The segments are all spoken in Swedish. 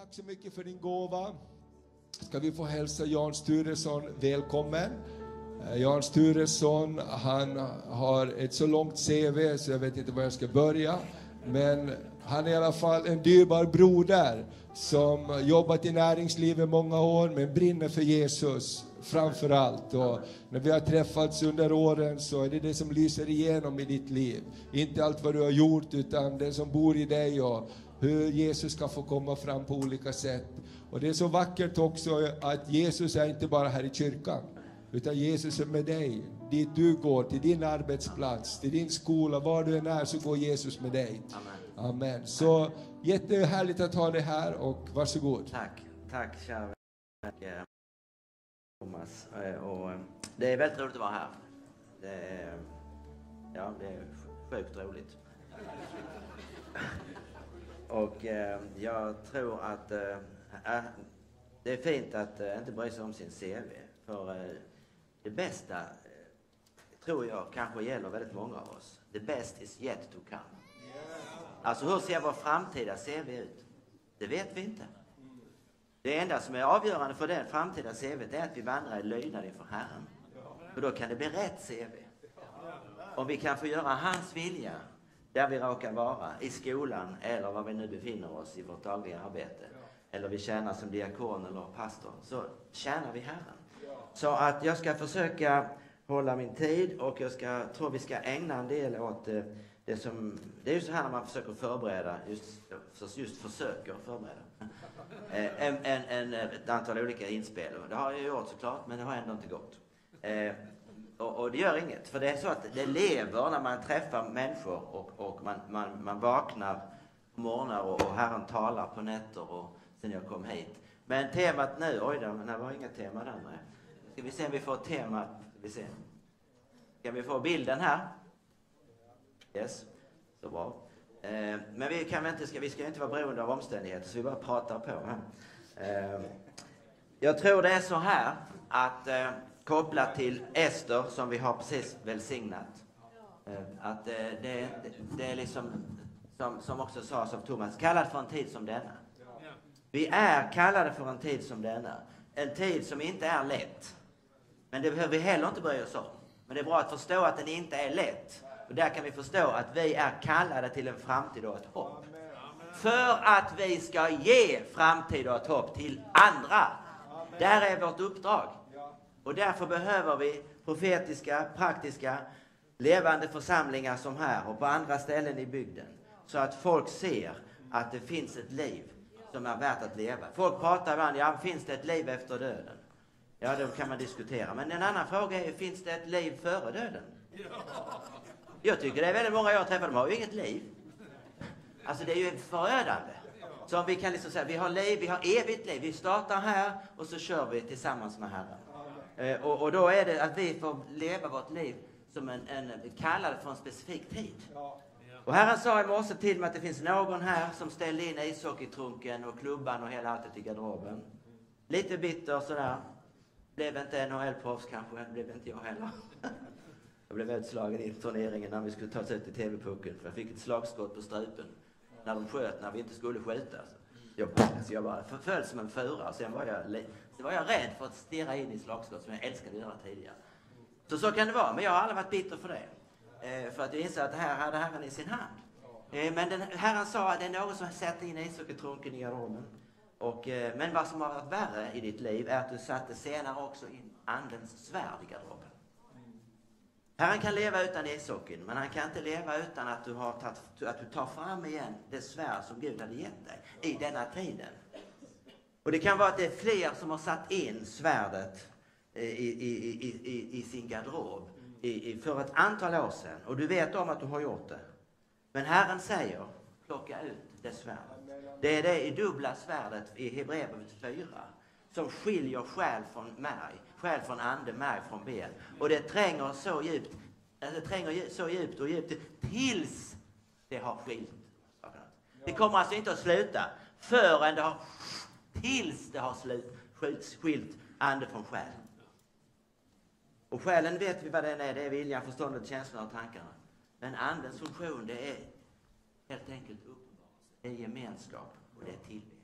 tack så mycket för din gåva. Ska vi få hälsa Jan Sturesson välkommen. Eh, Jan Sturesson, han har ett så långt CV så jag vet inte var jag ska börja. Men han är i alla fall en dyrbar broder som jobbat i näringslivet många år men brinner för Jesus framför allt. Och när vi har träffats under åren så är det det som lyser igenom i ditt liv. Inte allt vad du har gjort utan det som bor i dig och hur Jesus ska få komma fram på olika sätt. Och det är så vackert också att Jesus är inte bara här i kyrkan. Utan Jesus är med dig, dit du går, till din arbetsplats, till din skola, var du än är så går Jesus med dig. Amen. Amen. Så jättehärligt att ha dig här och varsågod. Tack, tack kära vän, eh, Thomas. Eh, Och eh, det är väldigt roligt att vara här. Det är, ja, det är sjukt roligt. Och eh, jag tror att eh, äh, det är fint att eh, inte bry sig om sin CV. För eh, det bästa, eh, tror jag, kanske gäller väldigt många av oss. The best is yet to come. Alltså hur ser vår framtida CV ut? Det vet vi inte. Det enda som är avgörande för det framtida CV är att vi vandrar i lydnad inför Herren. För då kan det bli rätt CV. Om vi kan få göra hans vilja där vi råkar vara, i skolan eller var vi nu befinner oss i vårt dagliga arbete. Eller vi tjänar som diakon eller pastor, så tjänar vi Herren. Så att jag ska försöka hålla min tid och jag ska, tror vi ska ägna en del åt eh, det som, det är ju så här när man försöker förbereda, just, just försöker förbereda. Eh, En, en, en, ett antal olika inspel. Det har jag gjort såklart, men det har ändå inte gått. Och, och det gör inget, för det är så att det lever när man träffar människor och, och man, man, man vaknar på morgnar och, och Herren talar på nätter och sen jag kom hit. Men temat nu, oj då, men det var inget tema där nej. Ska vi se om vi får temat? ska vi se. Kan vi få bilden här? Yes, så bra. Eh, men vi kan inte, ska, vi ska inte vara beroende av omständigheter så vi bara pratar på här. Eh, jag tror det är så här att eh, kopplat till Ester som vi har precis välsignat. Eh, att eh, det, det, det är liksom, som, som också sades av Thomas, kallad för en tid som denna. Vi är kallade för en tid som denna. En tid som inte är lätt. Men det behöver vi heller inte bry oss om. Men det är bra att förstå att den inte är lätt. Och där kan vi förstå att vi är kallade till en framtid och ett hopp. För att vi ska ge framtid och ett hopp till andra. Där är vårt uppdrag. Och därför behöver vi profetiska, praktiska, levande församlingar som här och på andra ställen i bygden. Så att folk ser att det finns ett liv som är värt att leva. Folk pratar ibland, ja finns det ett liv efter döden? Ja, det kan man diskutera. Men en annan fråga är, finns det ett liv före döden? Jag tycker det är väldigt många jag träffar, de har ju inget liv. Alltså det är ju förödande. Så om vi kan liksom säga, vi har liv, vi har evigt liv. Vi startar här och så kör vi tillsammans med Herren. Eh, och, och då är det att vi får leva vårt liv som en, en kallad för en specifik tid. Och Herren sa i morse till mig att det finns någon här som ställde in ishockeytrunken och klubban och hela alltet i garderoben. Lite bitter sådär. Blev inte NHL-proffs kanske, blev inte jag heller. Jag blev utslagen i turneringen när vi skulle ta oss ut i TV-pucken. För jag fick ett slagskott på strupen. När de sköt när vi inte skulle skjuta. Jag, alltså jag bara föll som en fura. Sen var, jag, sen var jag rädd för att stirra in i slagskott som jag älskade att göra tidigare. Så så kan det vara. Men jag har aldrig varit bitter för det. Eh, för att jag inser att det här hade Herren i sin hand. Eh, men den, Herren sa att det är någon som sätter in ishockeytrunken i garderoben. Och, eh, men vad som har varit värre i ditt liv är att du satte senare också in andens svärd i garderoben. Herren kan leva utan ishockeyn, men han kan inte leva utan att du, har tatt, att du tar fram igen det svärd som Gud hade gett dig i denna tiden. Och det kan vara att det är fler som har satt in svärdet i, i, i, i, i sin garderob i, i, för ett antal år sedan. Och du vet om att du har gjort det. Men Herren säger, plocka ut det svärdet. Det är det i dubbla svärdet i Hebreerbrevet 4 som skiljer själ från märg, själ från ande, märg från ben. Och det tränger så djupt, det tränger så djupt och djupt tills det har skilt. Det kommer alltså inte att sluta förrän det har, tills det har slut, skilt, skilt ande från själ. Och själen vet vi vad den är, det är viljan, förståndet, känslorna och tankarna. Men andens funktion, det är helt enkelt uppenbarelse, det är gemenskap och det är tillbedjan.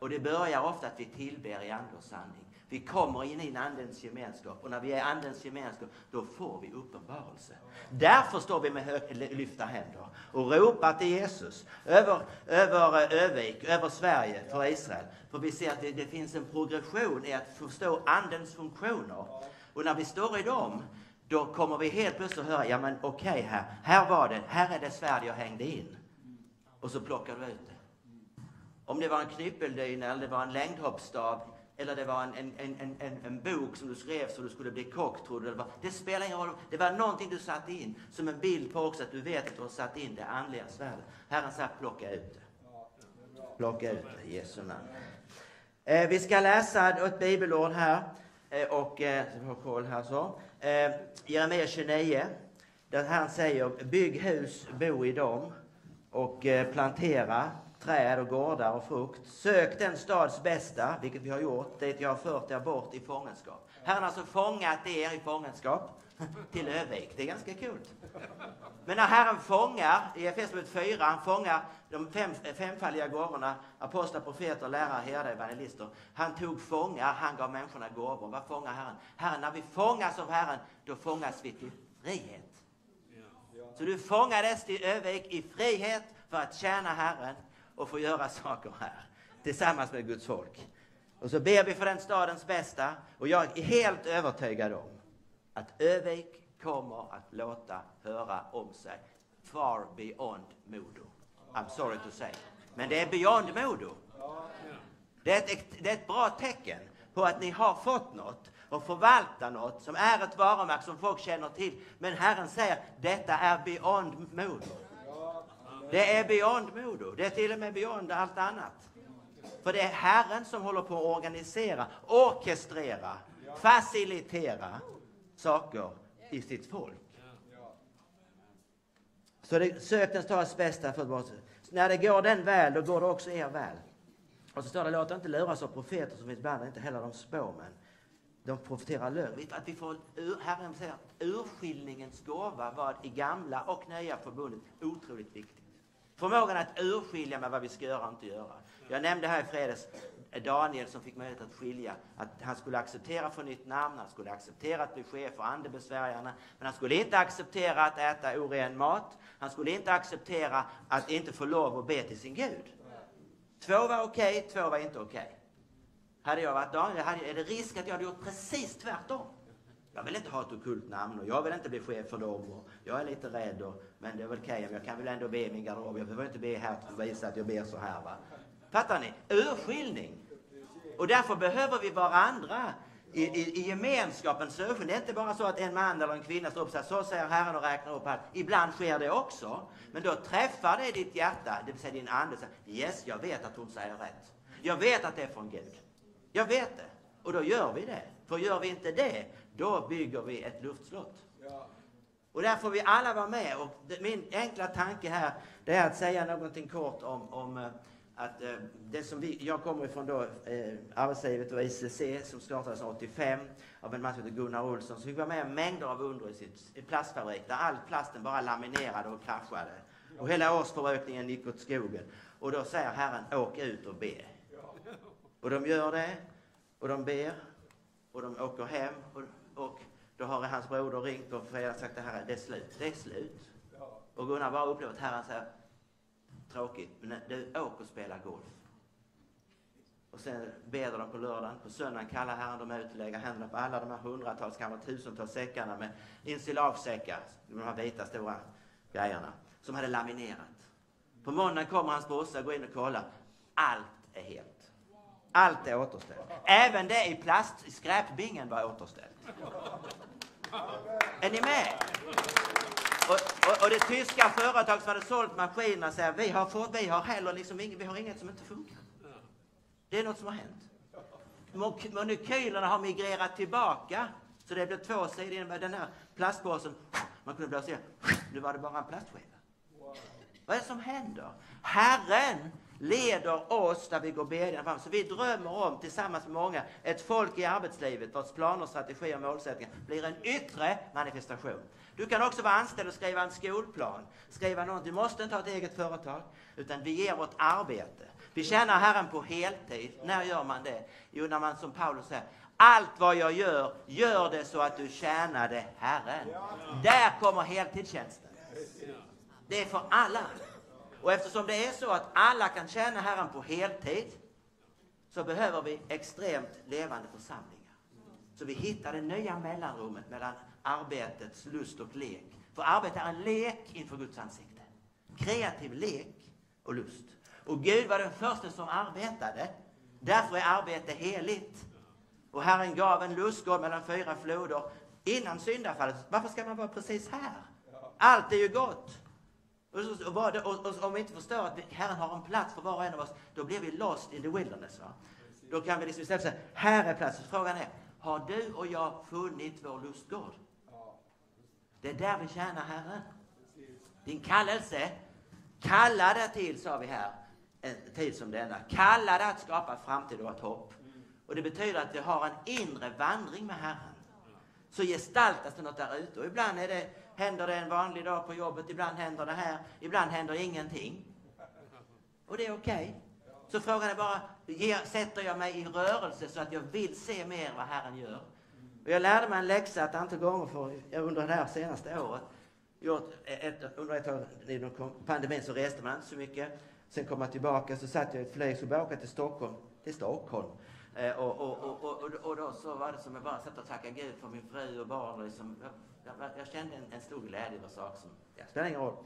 Och det börjar ofta att vi tillber i ande och sanning. Vi kommer in i en andens gemenskap och när vi är i andens gemenskap då får vi uppenbarelse. Därför står vi med lyfta händer och ropar till Jesus över, över eh, Övik, över Sverige, för Israel. För vi ser att det, det finns en progression i att förstå andens funktioner. Och när vi står i dem då kommer vi helt plötsligt att höra, ja men okej okay, här, här var det, här är det svärd jag hängde in. Och så plockar du ut det. Om det var en knyppeldyna eller det var en längdhoppsstav eller det var en, en, en, en, en bok som du skrev så du skulle bli kock, tror du. Det, var, det spelar ingen roll. Det var någonting du satte in som en bild på också att du vet att du har satt in det andliga svärdet. Herren sa plocka ut det. Plocka ut det i Jesu namn. Eh, vi ska läsa ett bibelord här eh, och eh, koll här så. Eh, Jeremia 29 där han säger bygg hus, bo i dem och eh, plantera träd och gårdar och frukt. Sök den stads bästa, vilket vi har gjort, dit jag har fört er bort i fångenskap. Herren har alltså fångat er i fångenskap till Övik. Det är ganska kul. Men när Herren fångar, i Efesierbrevet 4, han fångar de fem, femfaldiga gåvorna, apostlar, profeter, lärare, herdar, evangelister. Han tog fångar, han gav människorna gåvor. Vad fångar Herren? Herren, när vi fångas av Herren, då fångas vi till frihet. Så du fångades till Övik i frihet för att tjäna Herren och få göra saker här tillsammans med Guds folk. Och så ber vi för den stadens bästa och jag är helt övertygad om att Övik kommer att låta höra om sig far beyond Modo. I'm sorry to say. Men det är beyond Modo. Det är, ett, det är ett bra tecken på att ni har fått något och förvaltar något som är ett varumärke som folk känner till. Men Herren säger detta är beyond Modo. Det är beyond Modo. Det är till och med beyond allt annat. För det är Herren som håller på att organisera, orkestrera, facilitera saker i sitt folk. Så det, sök den stads bästa för När det går den väl, då går det också er väl. Och så står det, låt inte luras av profeter som finns bland inte heller de spåmän. De profeterar lögn. Att vi får, Herren säger att urskiljningens gåva var i gamla och nya förbundet otroligt viktigt. Förmågan att urskilja med vad vi ska göra och inte göra. Jag nämnde här i fredags Daniel som fick möjlighet att skilja att han skulle acceptera få nytt namn, han skulle acceptera att bli chef för andebesvärjarna, men han skulle inte acceptera att äta oren mat. Han skulle inte acceptera att inte få lov att be till sin Gud. Två var okej, okay, två var inte okej. Okay. Hade jag varit Daniel hade, är det risk att jag hade gjort precis tvärtom. Jag vill inte ha ett okult namn och jag vill inte bli chef för dem. Och jag är lite rädd, och, men det är väl okej. Okay, jag kan väl ändå be i min garderob. Jag behöver inte be här för att visa att jag ber så här. Va? Fattar ni? Urskiljning. Och därför behöver vi varandra i, i, i gemenskapens urskiljning. Det är inte bara så att en man eller en kvinna står upp och säger så säger Herren och räknar upp allt. Ibland sker det också. Men då träffar det ditt hjärta, det vill säga din ande. Yes, jag vet att hon säger rätt. Jag vet att det är från Gud. Jag vet det. Och då gör vi det. För gör vi inte det, då bygger vi ett luftslott. Och där får vi alla vara med. Och min enkla tanke här, det är att säga någonting kort om, om eh, att eh, det som vi, jag kommer ifrån då, eh, arbetslivet och ICC som startades 85 av en man som heter Gunnar Olsson. Så fick vara med mängder av under i sin plastfabrik där all plasten bara laminerade och kraschade. Och hela årsförbrukningen gick åt skogen. Och då säger Herren, åk ut och be. Och de gör det, och de ber, och de åker hem. Och, och då har hans broder ringt och sagt det här, det är slut, det är slut. Och Gunnar bara upplever att Herren säger, tråkigt, men du, åk och spela golf. Och sen ber de på lördagen. På söndagen kallar Herren dem ut och lägger händerna på alla de här hundratals, kanske tusentals säckarna med ensilagesäckar, de här vita stora grejerna, som hade laminerat. På måndagen kommer hans brorsa, går in och kollar. Allt är helt. Allt är återställt. Även det i plast, i skräpbingen var återställt. Är ni med? Och, och, och, det tyska företag som hade sålt maskinerna säger vi har, fått, vi har heller liksom inget, vi har inget som inte funkar. Det är något som har hänt. Molekylerna har migrerat tillbaka. Så det blev två sidor med den här plastpåsen. Man kunde blåsa igen. Nu var det bara en plastskiva. Vad är det som händer? Herren leder oss där vi går bedjan fram. Så vi drömmer om, tillsammans med många, ett folk i arbetslivet vars planer, strategier och målsättningar blir en yttre manifestation. Du kan också vara anställd och skriva en skolplan. Skriva något. Du måste inte ha ett eget företag, utan vi ger vårt arbete. Vi tjänar Herren på heltid. När gör man det? Jo, när man som Paulus säger, allt vad jag gör, gör det så att du tjänade Herren. Där kommer heltidstjänsten. Det är för alla. Och eftersom det är så att alla kan tjäna Herren på heltid så behöver vi extremt levande församlingar. Så vi hittar det nya mellanrummet mellan arbetets lust och lek. För arbete är en lek inför Guds ansikte. Kreativ lek och lust. Och Gud var den första som arbetade. Därför är arbete heligt. Och Herren gav en lustgård mellan fyra floder innan syndafallet. Varför ska man vara precis här? Allt är ju gott. Och, så, och, och, och, om vi inte förstår att Herren har en plats för var och en av oss, då blir vi lost in the wilderness. Va? Då kan vi liksom istället säga, här är platsen. Frågan är, har du och jag funnit vår lustgård? Det är där vi tjänar Herren. Din kallelse, kallade till, sa vi här, en tid som denna. Kalla det att skapa framtid och ett hopp. Och det betyder att vi har en inre vandring med Herren. Så gestaltas det något där ute. Och ibland är det, händer det en vanlig dag på jobbet, ibland händer det här, ibland händer ingenting. Och det är okej. Okay. Så frågan är bara, sätter jag mig i rörelse så att jag vill se mer vad Herren gör? Och jag lärde mig en läxa ett antal gånger för, under det här senaste året. Gjort ett, under ett år i pandemin så reste man inte så mycket. Sen kom jag tillbaka så satt jag i ett flyg så åka till Stockholm. Till Stockholm. Eh, och, och, och, och, och då så var det som jag bara satt och tackade Gud för min fru och barn. Liksom, jag, jag, kände en, en stor glädje över saker som, ja, spelar ingen roll.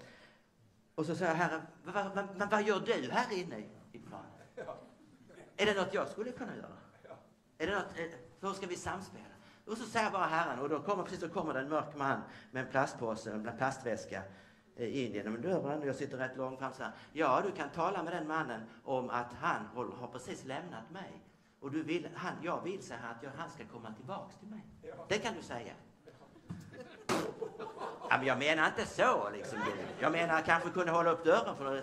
Och så sa jag, Herre, vad, vad, vad, gör du här inne i, planen? Är det något jag skulle kunna göra? Är det något, hur ska vi samspela? Och så säger bara Herren, och då kommer, precis då kommer det en mörk man med en plastpåse, en plastväska in genom dörren. och Jag sitter rätt långt fram så här. Ja, du kan tala med den mannen om att han har precis lämnat mig. Och du vill, han, jag vill säga att jag, han ska komma tillbaks till mig. Det kan du säga. Ja, men jag menar inte så, liksom. Jag menar kanske kunde hålla upp dörren för det.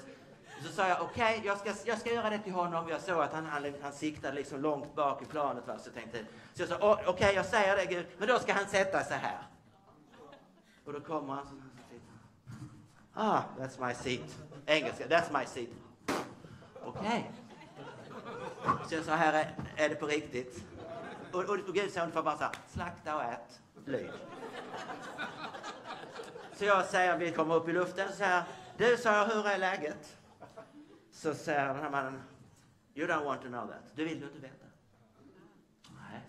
Så sa jag, okej, okay, jag, ska, jag ska göra det till honom. Jag såg att han, han, han siktade liksom långt bak i planet. Va? Så, tänkte, så jag sa, okej, okay, jag säger det Gud, men då ska han sätta sig här. Och då kommer han. Så, ah, that's my seat. Engelska, that's my seat. Okej. Okay. Så jag sa, här är, är det på riktigt? Och, och, och Gud sa ungefär bara så här, slakta och ät, lyd. Så jag säger, vi kommer upp i luften, så här, du sa jag, hur är läget? Så säger den här mannen, you don't want to know that. Du vill du inte veta. Nej,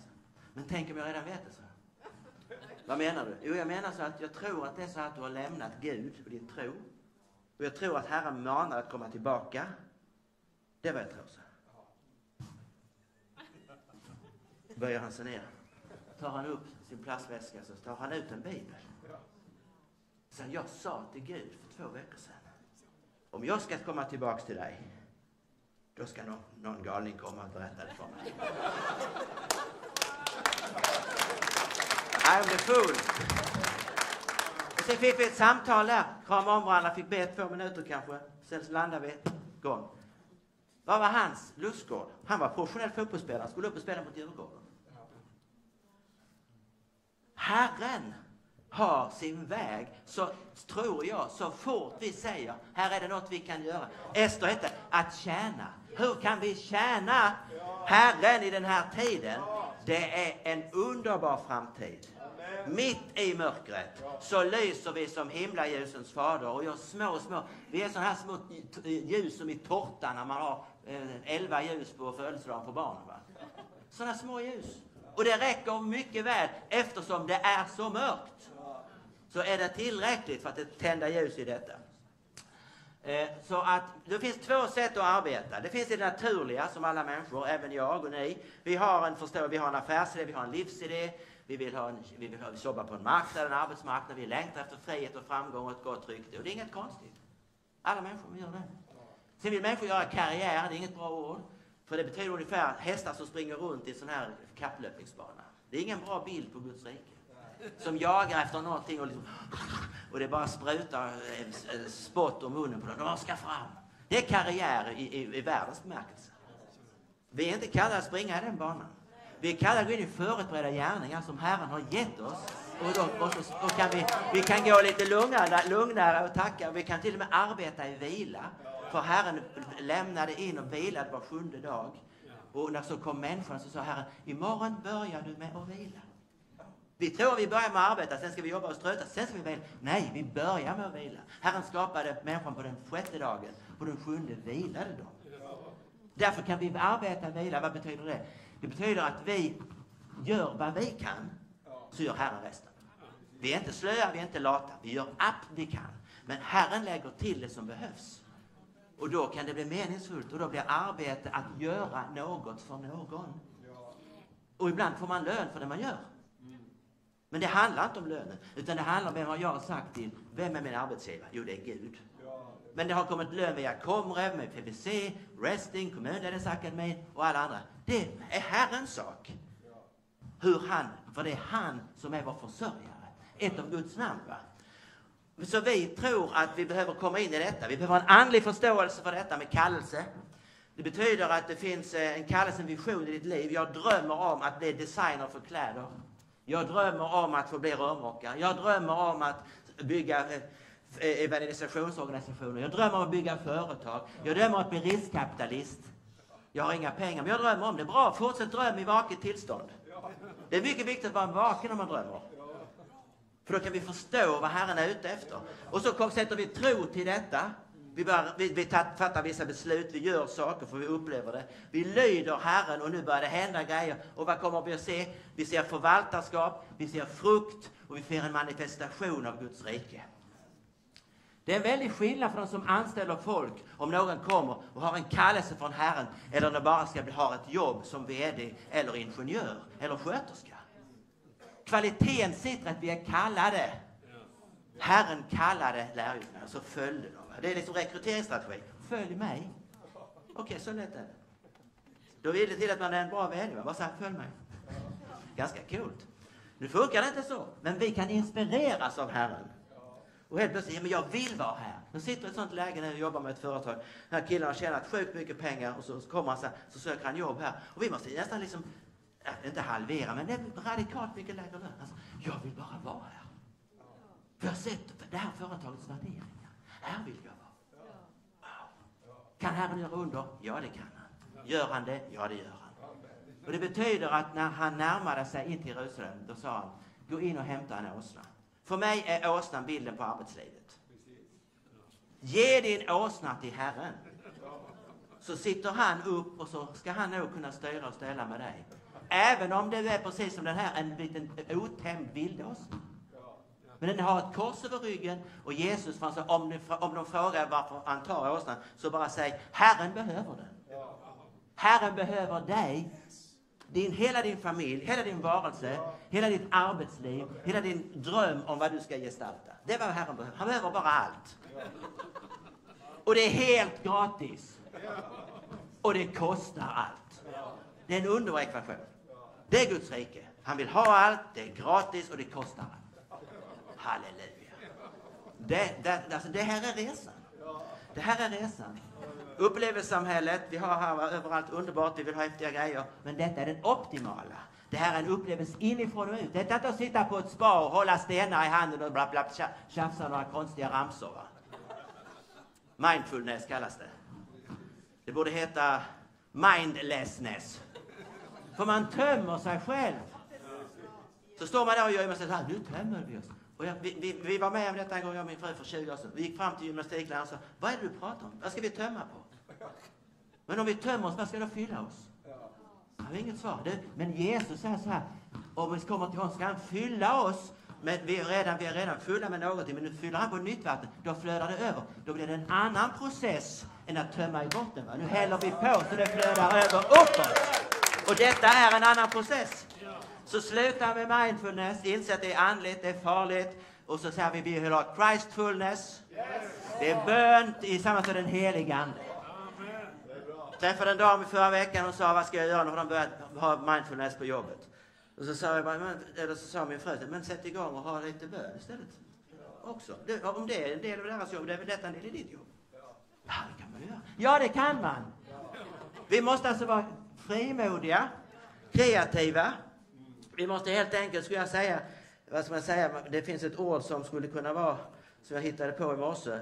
men tänk om jag redan vet det, så. Vad menar du? Jo, jag menar så att jag tror att det är så att du har lämnat Gud och din tro. Och jag tror att Herren manar att komma tillbaka. Det är vad jag tror. Så. Böjer han sig ner. Tar han upp sin plastväska så tar han ut en bibel. Sen jag sa till Gud för två veckor sedan. Om jag ska komma tillbaks till dig, då ska någon, någon galning komma och berätta det för mig. I'm the fool. Och sen fick vi ett samtal där, kramade om varandra, fick be två minuter kanske. Sen landade vi, gång. Vad var hans lustgård? Han var professionell fotbollsspelare, skulle upp och spela mot Djurgården. Herren har sin väg, så tror jag, så fort vi säger, här är det något vi kan göra. Ester hette att tjäna. Hur kan vi tjäna Herren i den här tiden? Det är en underbar framtid. Mitt i mörkret så lyser vi som himlaljusens fader och gör små, små, vi är sådana här små ljus som i tårtan när man har eh, elva ljus på födelsedagen på barnen. Va? Sådana små ljus. Och det räcker mycket väl eftersom det är så mörkt. Så är det tillräckligt för att tända ljus i detta. Eh, så att det finns två sätt att arbeta. Det finns det naturliga som alla människor, även jag och ni. Vi har en, förstå, vi har en affärsidé, vi har en livsidé. Vi vill, ha en, vi vill jobba på en marknad, en arbetsmarknad. Vi längtar efter frihet och framgång och ett gott rykte. Och det är inget konstigt. Alla människor gör det. Sen vill människor göra karriär, det är inget bra ord. För det betyder ungefär hästar som springer runt i en sån här kapplöpningsbana. Det är ingen bra bild på Guds rike. Som jagar efter någonting och, liksom, och det bara sprutar spott om munnen på dem. De ska fram. Det är karriär i, i, i världens bemärkelse. Vi är inte kallade att springa i den banan. Vi är kallade att gå in i förutberedda gärningar som Herren har gett oss. Och då, och så, och kan vi, vi kan gå lite lugnare, lugnare och tacka. Vi kan till och med arbeta i vila. För Herren lämnade in och vilade var sjunde dag. Och när så kom människorna så sa Herren, imorgon börjar du med att vila. Vi tror vi börjar med att arbeta, sen ska vi jobba och ströta, sen ska vi vila. Nej, vi börjar med att vila. Herren skapade människan på den sjätte dagen, på den sjunde vilade de. Därför kan vi arbeta och vila. Vad betyder det? Det betyder att vi gör vad vi kan, så gör Herren resten. Vi är inte slöa, vi är inte lata. Vi gör allt vi kan. Men Herren lägger till det som behövs. Och då kan det bli meningsfullt och då blir arbete att göra något för någon. Och ibland får man lön för det man gör. Men det handlar inte om lönen, utan det handlar om vem jag har sagt till. Vem är min arbetsgivare? Jo, det är Gud. Men det har kommit lön via Comrev, med PVC, Resting, Kommunledningsakademin och alla andra. Det är Herrens sak. Hur han, för det är han som är vår försörjare. Ett av Guds namn. Va? Så vi tror att vi behöver komma in i detta. Vi behöver en andlig förståelse för detta med kallelse. Det betyder att det finns eh, en kallelse, en vision i ditt liv. Jag drömmer om att bli designer för kläder. Jag drömmer om att få bli rörmokare. Jag drömmer om att bygga eh, eh, evangelisationsorganisationer. Jag drömmer om att bygga företag. Jag drömmer om att bli riskkapitalist. Jag har inga pengar, men jag drömmer om det. Bra, fortsätt dröm i vaket tillstånd. Det är mycket viktigt att vara vaken när man drömmer. För då kan vi förstå vad Herren är ute efter. Och så sätter vi tro till detta. Vi, börjar, vi, vi fattar vissa beslut, vi gör saker för vi upplever det. Vi lyder Herren och nu börjar det hända grejer. Och vad kommer vi att se? Vi ser förvaltarskap, vi ser frukt och vi ser en manifestation av Guds rike. Det är en väldig skillnad för de som anställer folk om någon kommer och har en kallelse från Herren eller om de bara ska ha ett jobb som VD eller ingenjör eller sköterska. Kvaliteten sitter att vi är kallade. Herren kallade lärjungarna, så följde de. Det är liksom rekryteringsstrategi. Följ mig. Okej, okay, så lätt är det. Då vill det till att man är en bra vän. Bara säga, följ mig. Ganska coolt. Nu funkar det inte så, men vi kan inspireras av Herren. Och helt plötsligt, ja, men jag vill vara här. Jag sitter i ett sånt läge när jag jobbar med ett företag. Den här killen har tjänat sjukt mycket pengar och så kommer han så, här, så söker han jobb här. Och vi måste nästan liksom Eh, inte halvera, men det är radikalt mycket lägre lön. Alltså, jag vill bara vara här. För jag har sett det här företagets värderingar. Här vill jag vara. Wow. Kan Herren göra under? Ja, det kan han. Gör han det? Ja, det gör han. Och det betyder att när han närmade sig in till Jerusalem, då sa han, gå in och hämta en åsna. För mig är åsnan bilden på arbetslivet. Ge din åsna till Herren. Så sitter han upp och så ska han nog kunna styra och ställa med dig. Även om du är precis som den här, en liten otämjd vildåsna. Men den har ett kors över ryggen och Jesus, alltså, om, de, om de frågar varför han tar åsnan, så bara säg Herren behöver den. Herren behöver dig. Din, hela din familj, hela din varelse, hela ditt arbetsliv, hela din dröm om vad du ska gestalta. Det är vad Herren behöver. Han behöver bara allt. Och det är helt gratis. Och det kostar allt. Det är en underbar ekvation. Det är Guds rike. Han vill ha allt, det är gratis och det kostar allt. Halleluja. Det, det, alltså det här är resan. Det här är resan. Upplevelsesamhället, vi har här överallt underbart, vi vill ha häftiga grejer. Men detta är den optimala. Det här är en upplevelse inifrån och ut. Detta är inte att sitta på ett spa och hålla stenar i handen och bla bla tjafsa några konstiga ramsor. Va? Mindfulness kallas det. Det borde heta mindlessness. För man tömmer sig själv. Så står man där och gör så här, nu tömmer vi oss. Och jag, vi, vi, vi, var med om detta en gång, jag och min fru för 20 år sedan. Vi gick fram till gymnastikläraren och sa, vad är det du pratar om? Vad ska vi tömma på? Men om vi tömmer oss, vad ska då fylla oss? Jag har inget svar. Det, men Jesus säger så här, om vi kommer till honom ska han fylla oss men vi är, redan, vi är redan fulla med någonting, men nu fyller han på nytt vatten. Då flödar det över. Då blir det en annan process än att tömma i botten. Va? Nu häller vi på så det flödar över uppåt. Och detta är en annan process. Så sluta med mindfulness, inse att det är andligt, det är farligt. Och så säger vi, vi vill ha Christfulness. Det är bön tillsammans med den helige Ande. Träffade en dam i förra veckan och sa, vad ska jag göra när de börjar ha mindfulness på jobbet? Och så sa, jag bara, eller så sa min fru, men sätt igång och ha lite bön istället. Också. Det, om det är en del av deras jobb, det är väl detta en del i ditt jobb? Ja, det kan man göra. Ja, det kan man. Vi måste alltså vara frimodiga, kreativa. Vi måste helt enkelt, skulle jag säga, vad ska man säga, det finns ett ord som skulle kunna vara, som jag hittade på i morse,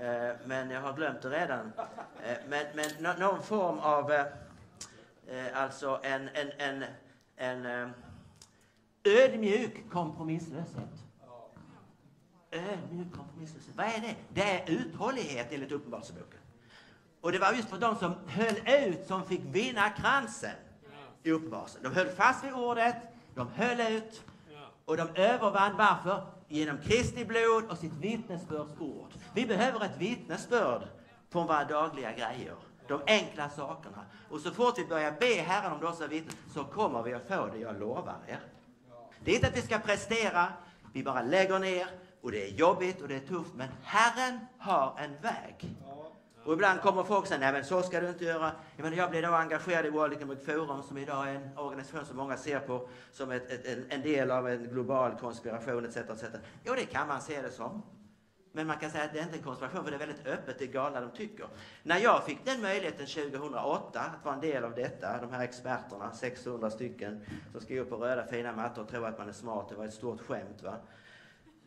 Eh, men jag har glömt det redan. Eh, men men någon form av, eh, eh, alltså en, en, en, en eh, ödmjuk kompromisslöshet. Ödmjuk kompromisslöshet. Vad är det? Det är uthållighet enligt Uppenbarelseboken. Och det var just för de som höll ut som fick vinna kransen i Uppenbarelsen. De höll fast vid ordet, de höll ut och de övervann. Varför? Genom Kristi blod och sitt vittnesbörds ord. Vi behöver ett vittnesbörd på våra dagliga grejer. De enkla sakerna. Och så fort vi börjar be Herren om dessa vittnen så kommer vi att få det, jag lovar er. Det är inte att vi ska prestera, vi bara lägger ner och det är jobbigt och det är tufft. Men Herren har en väg. Och ibland kommer folk och säger, nej men så ska du inte göra. Jag, menar, jag blev då engagerad i World Economic Forum som idag är en organisation som många ser på som ett, ett, en, en del av en global konspiration etc. etc. Jo, det kan man se det som. Men man kan säga att det är inte en konspiration för det är väldigt öppet, det är galna de tycker. När jag fick den möjligheten 2008 att vara en del av detta, de här experterna, 600 stycken, som skrev på röda fina mattor och tror att man är smart, det var ett stort skämt va.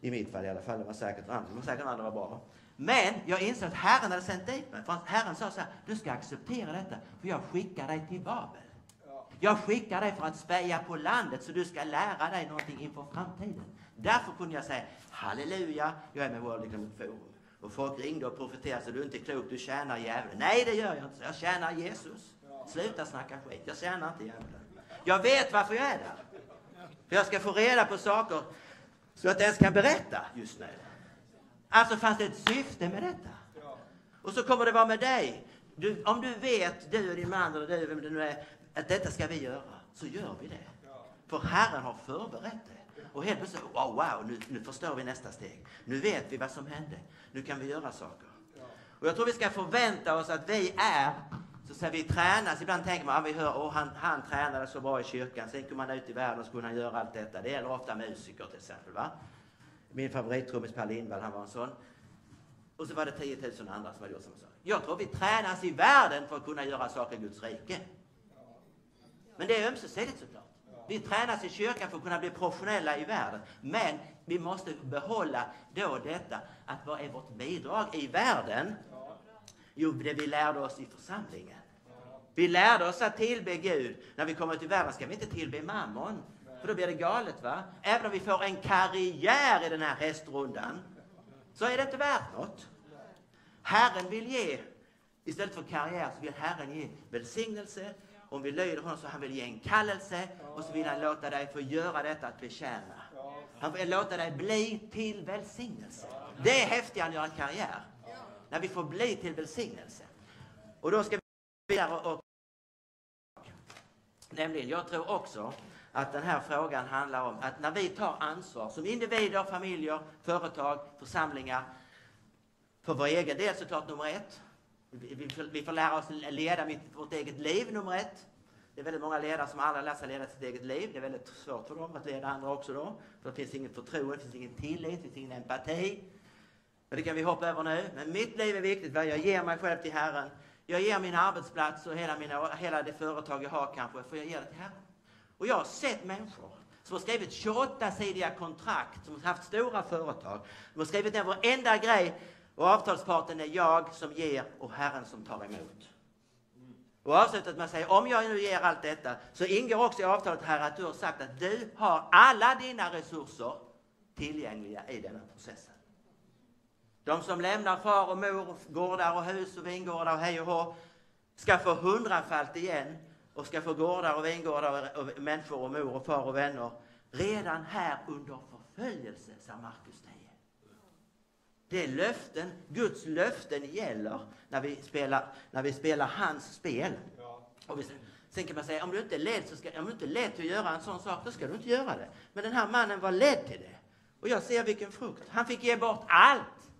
I mitt fall i alla fall, det var säkert andra, det var säkert andra var bra. Men jag insåg att Herren hade sänt dit mig. För Herren sa så här, du ska acceptera detta, för jag skickar dig till Babel. Jag skickar dig för att speja på landet så du ska lära dig någonting inför framtiden. Därför kunde jag säga halleluja, jag är med World Economic Forum. Och folk ringde och profeterade så du är inte klok, du tjänar djävulen. Nej, det gör jag inte. Jag tjänar Jesus. Sluta snacka skit, jag tjänar inte djävulen. Jag vet varför jag är där. För jag ska få reda på saker så att jag ens kan berätta just nu. Alltså fanns det ett syfte med detta. Och så kommer det vara med dig. Du, om du vet, du och din man eller du, vem det nu är, att detta ska vi göra, så gör vi det. För Herren har förberett det. Och helt plötsligt, wow, wow nu, nu förstår vi nästa steg. Nu vet vi vad som hände. Nu kan vi göra saker. Och jag tror vi ska förvänta oss att vi är, så att säga, vi tränas. Ibland tänker man, vi hör, oh, han, han tränade så bra i kyrkan, sen kom han ut i världen och så kunde han göra allt detta. Det gäller ofta musiker till exempel. Va? Min favorittrummis Per Lindvall, han var en sån. Och så var det 10 000 andra som hade gjort samma sak. Jag tror vi tränas i världen för att kunna göra saker i Guds rike. Men det är ömsesidigt såklart. Vi tränas i kyrkan för att kunna bli professionella i världen. Men vi måste behålla då detta att vad är vårt bidrag i världen? Jo, det vi lärde oss i församlingen. Vi lärde oss att tillbe Gud. När vi kommer till världen ska vi inte tillbe mammon. För då blir det galet va? Även om vi får en karriär i den här hästrundan så är det inte värt något. Herren vill ge, istället för karriär så vill Herren ge välsignelse. Om vi lyder honom så han vill ge en kallelse och så vill han låta dig få göra detta att betjäna. Han vill låta dig bli till välsignelse. Det är häftigare än att göra en karriär. När vi får bli till välsignelse. Och då ska vi vidare och Nämligen, jag tror också att den här frågan handlar om att när vi tar ansvar som individer, familjer, företag, församlingar för vår egen del såklart nummer ett. Vi, får- vi får lära oss leda vårt eget liv nummer ett. Det är väldigt många ledare som aldrig lär sig leda sitt eget liv. Det är väldigt svårt för dem att leda andra också då. För det finns inget förtroende, det finns ingen tillit, det finns ingen empati. Men det kan vi hoppa över nu. Men mitt liv är viktigt. vad Jag ger mig själv till Herren. Jag ger min arbetsplats och hela, mina, hela det företag jag har kanske, för jag ger det till Herren. Och jag har sett människor som har skrivit 28-sidiga kontrakt, som har haft stora företag. De har skrivit ner varenda grej och avtalsparten är jag som ger och Herren som tar emot. Och avslutat med att säga, om jag nu ger allt detta så ingår också i avtalet här att du har sagt att du har alla dina resurser tillgängliga i denna processen. De som lämnar far och mor, gårdar och hus och vingårdar och hej och hå ska få hundrafalt igen och ska få gårdar och vingårdar och, och människor och mor och far och vänner redan här under förföljelse, sa Markus 10. Det är löften, Guds löften gäller när vi spelar, när vi spelar hans spel. Och vi, sen kan man säga, om du inte är ledd, så ska, om du inte är ledd till att göra en sån sak, då ska du inte göra det. Men den här mannen var ledd till det. Och jag ser vilken frukt. Han fick ge bort allt.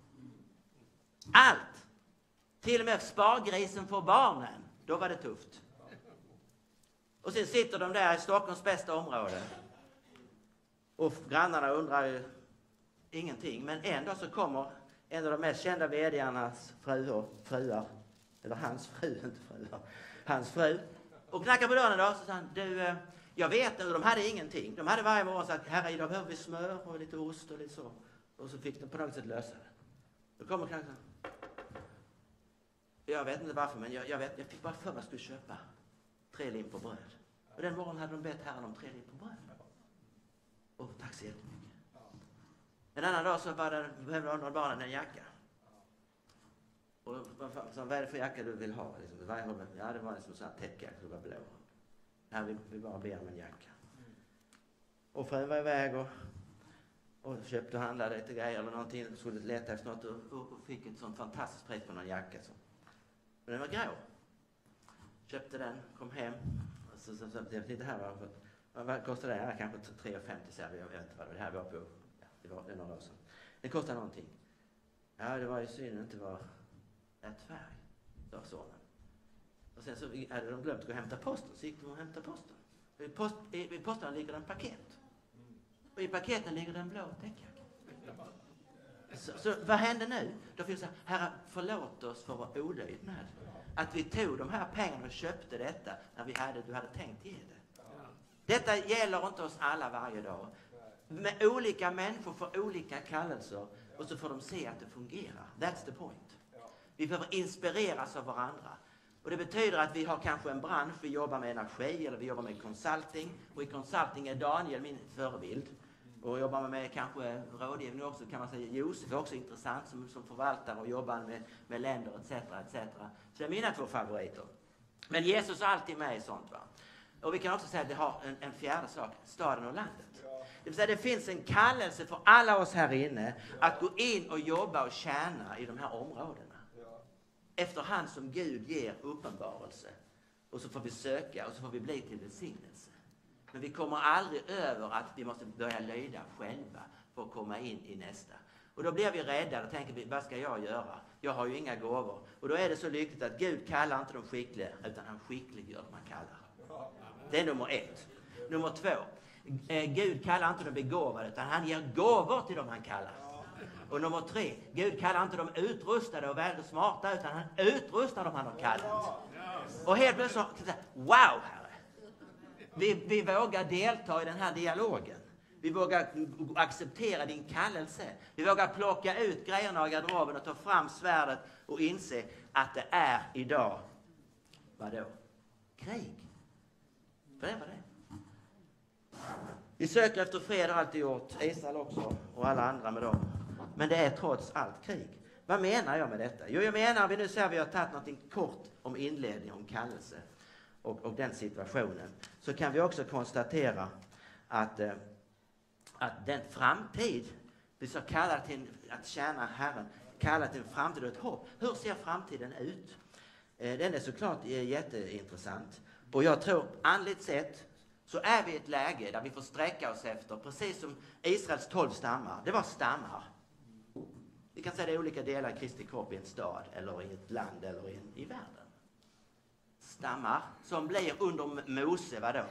Allt! Till och med spargrisen för barnen. Då var det tufft. Och sen sitter de där i Stockholms bästa område. Och grannarna undrar ju ingenting. Men en dag så kommer en av de mest kända vdarnas fruar, fruar eller hans fru, inte fruar, hans fru. Och knackar på dörren idag så sa han, du, eh, jag vet nu, de hade ingenting. De hade varje morgon sagt, herre idag behöver vi smör och lite ost och lite så. Och så fick de på något sätt lösa det. Då kommer knackaren, Jag vet inte varför, men jag, jag, vet, jag fick bara för mig att jag skulle köpa tre limpor på bröd. Och den morgonen hade de bett Herren om tre limpor på bröd. Och tack så jättemycket. En annan dag så var det, behövde någon barnen en jacka. Och vad, så, vad är det för jacka du vill ha? Liksom, ja, det var en sån här täckjacka, det var blå. Här vi, vi bara be om en jacka. Och frun var iväg och, och köpte och handlade lite grejer eller någonting. Skulle leta efter något och, och fick ett sånt fantastiskt pris på någon jacka. Så. Men den var grå. Köpte den, kom hem. Så, så, så, jag tittade här, vad, vad kostade den? Ja, kanske 3,50 så jag vet inte vad det här var på. Ja, det var det några år sedan. Den kostade någonting. Ja, det var ju synd att det inte var rätt färg, sa sonen. Och sen så hade de glömt att gå och hämta posten, så gick de och hämtade posten. I, post, i, i posten ligger det en paket. Och i paketen ligger det en blå täckjacka. Så, så vad hände nu? Då finns det, Herre, förlåt oss för vår olydnad. Att vi tog de här pengarna och köpte detta när vi hade, du hade tänkt ge det. Detta gäller inte oss alla varje dag. Med olika människor får olika kallelser och så får de se att det fungerar. That's the point. Vi behöver inspireras av varandra. Och det betyder att vi har kanske en bransch, vi jobbar med energi eller vi jobbar med consulting. Och i consulting är Daniel min förebild. Och jobbar man med kanske rådgivning också kan man säga Josef är också intressant som, som förvaltare och jobbar med, med länder etc. etc. Så det är mina två favoriter. Men Jesus är alltid med i sånt. Va? Och vi kan också säga att det har en, en fjärde sak, staden och landet. Det vill säga det finns en kallelse för alla oss här inne att gå in och jobba och tjäna i de här områdena efterhand som Gud ger uppenbarelse. Och så får vi söka och så får vi bli till välsignelse. Men vi kommer aldrig över att vi måste börja lyda själva för att komma in i nästa. Och då blir vi rädda och tänker vi, vad ska jag göra? Jag har ju inga gåvor. Och då är det så lyckligt att Gud kallar inte de skickliga, utan han skickliggör de han kallar. Det är nummer ett. Nummer två. Eh, Gud kallar inte de begåvade, utan han ger gåvor till de han kallar. Och nummer tre, Gud kallar inte de utrustade och väldigt smarta, utan han utrustar dem han har kallat. Och helt plötsligt så, wow vi, vi vågar delta i den här dialogen. Vi vågar acceptera din kallelse. Vi vågar plocka ut grejerna ur garderoben och ta fram svärdet och inse att det är idag, vadå? Krig. För det var det. Vi söker efter fred har alltid gjort, Israel också och alla andra med dem. Men det är trots allt krig. Vad menar jag med detta? Jo, jag menar, vi nu säger att vi har tagit något kort om inledning, om kallelse och, och den situationen, så kan vi också konstatera att, eh, att den framtid, vi ska kalla till att tjäna Herren, kalla till en framtid och ett hopp. Hur ser framtiden ut? Eh, den är såklart eh, jätteintressant. Och jag tror, andligt sett, så är vi i ett läge där vi får sträcka oss efter, precis som Israels tolv stammar. Det var stammar. Vi kan säga det är olika delar i Kristi kropp i en stad eller i ett land eller i, i världen. Stammar som blir under Mose, vadå?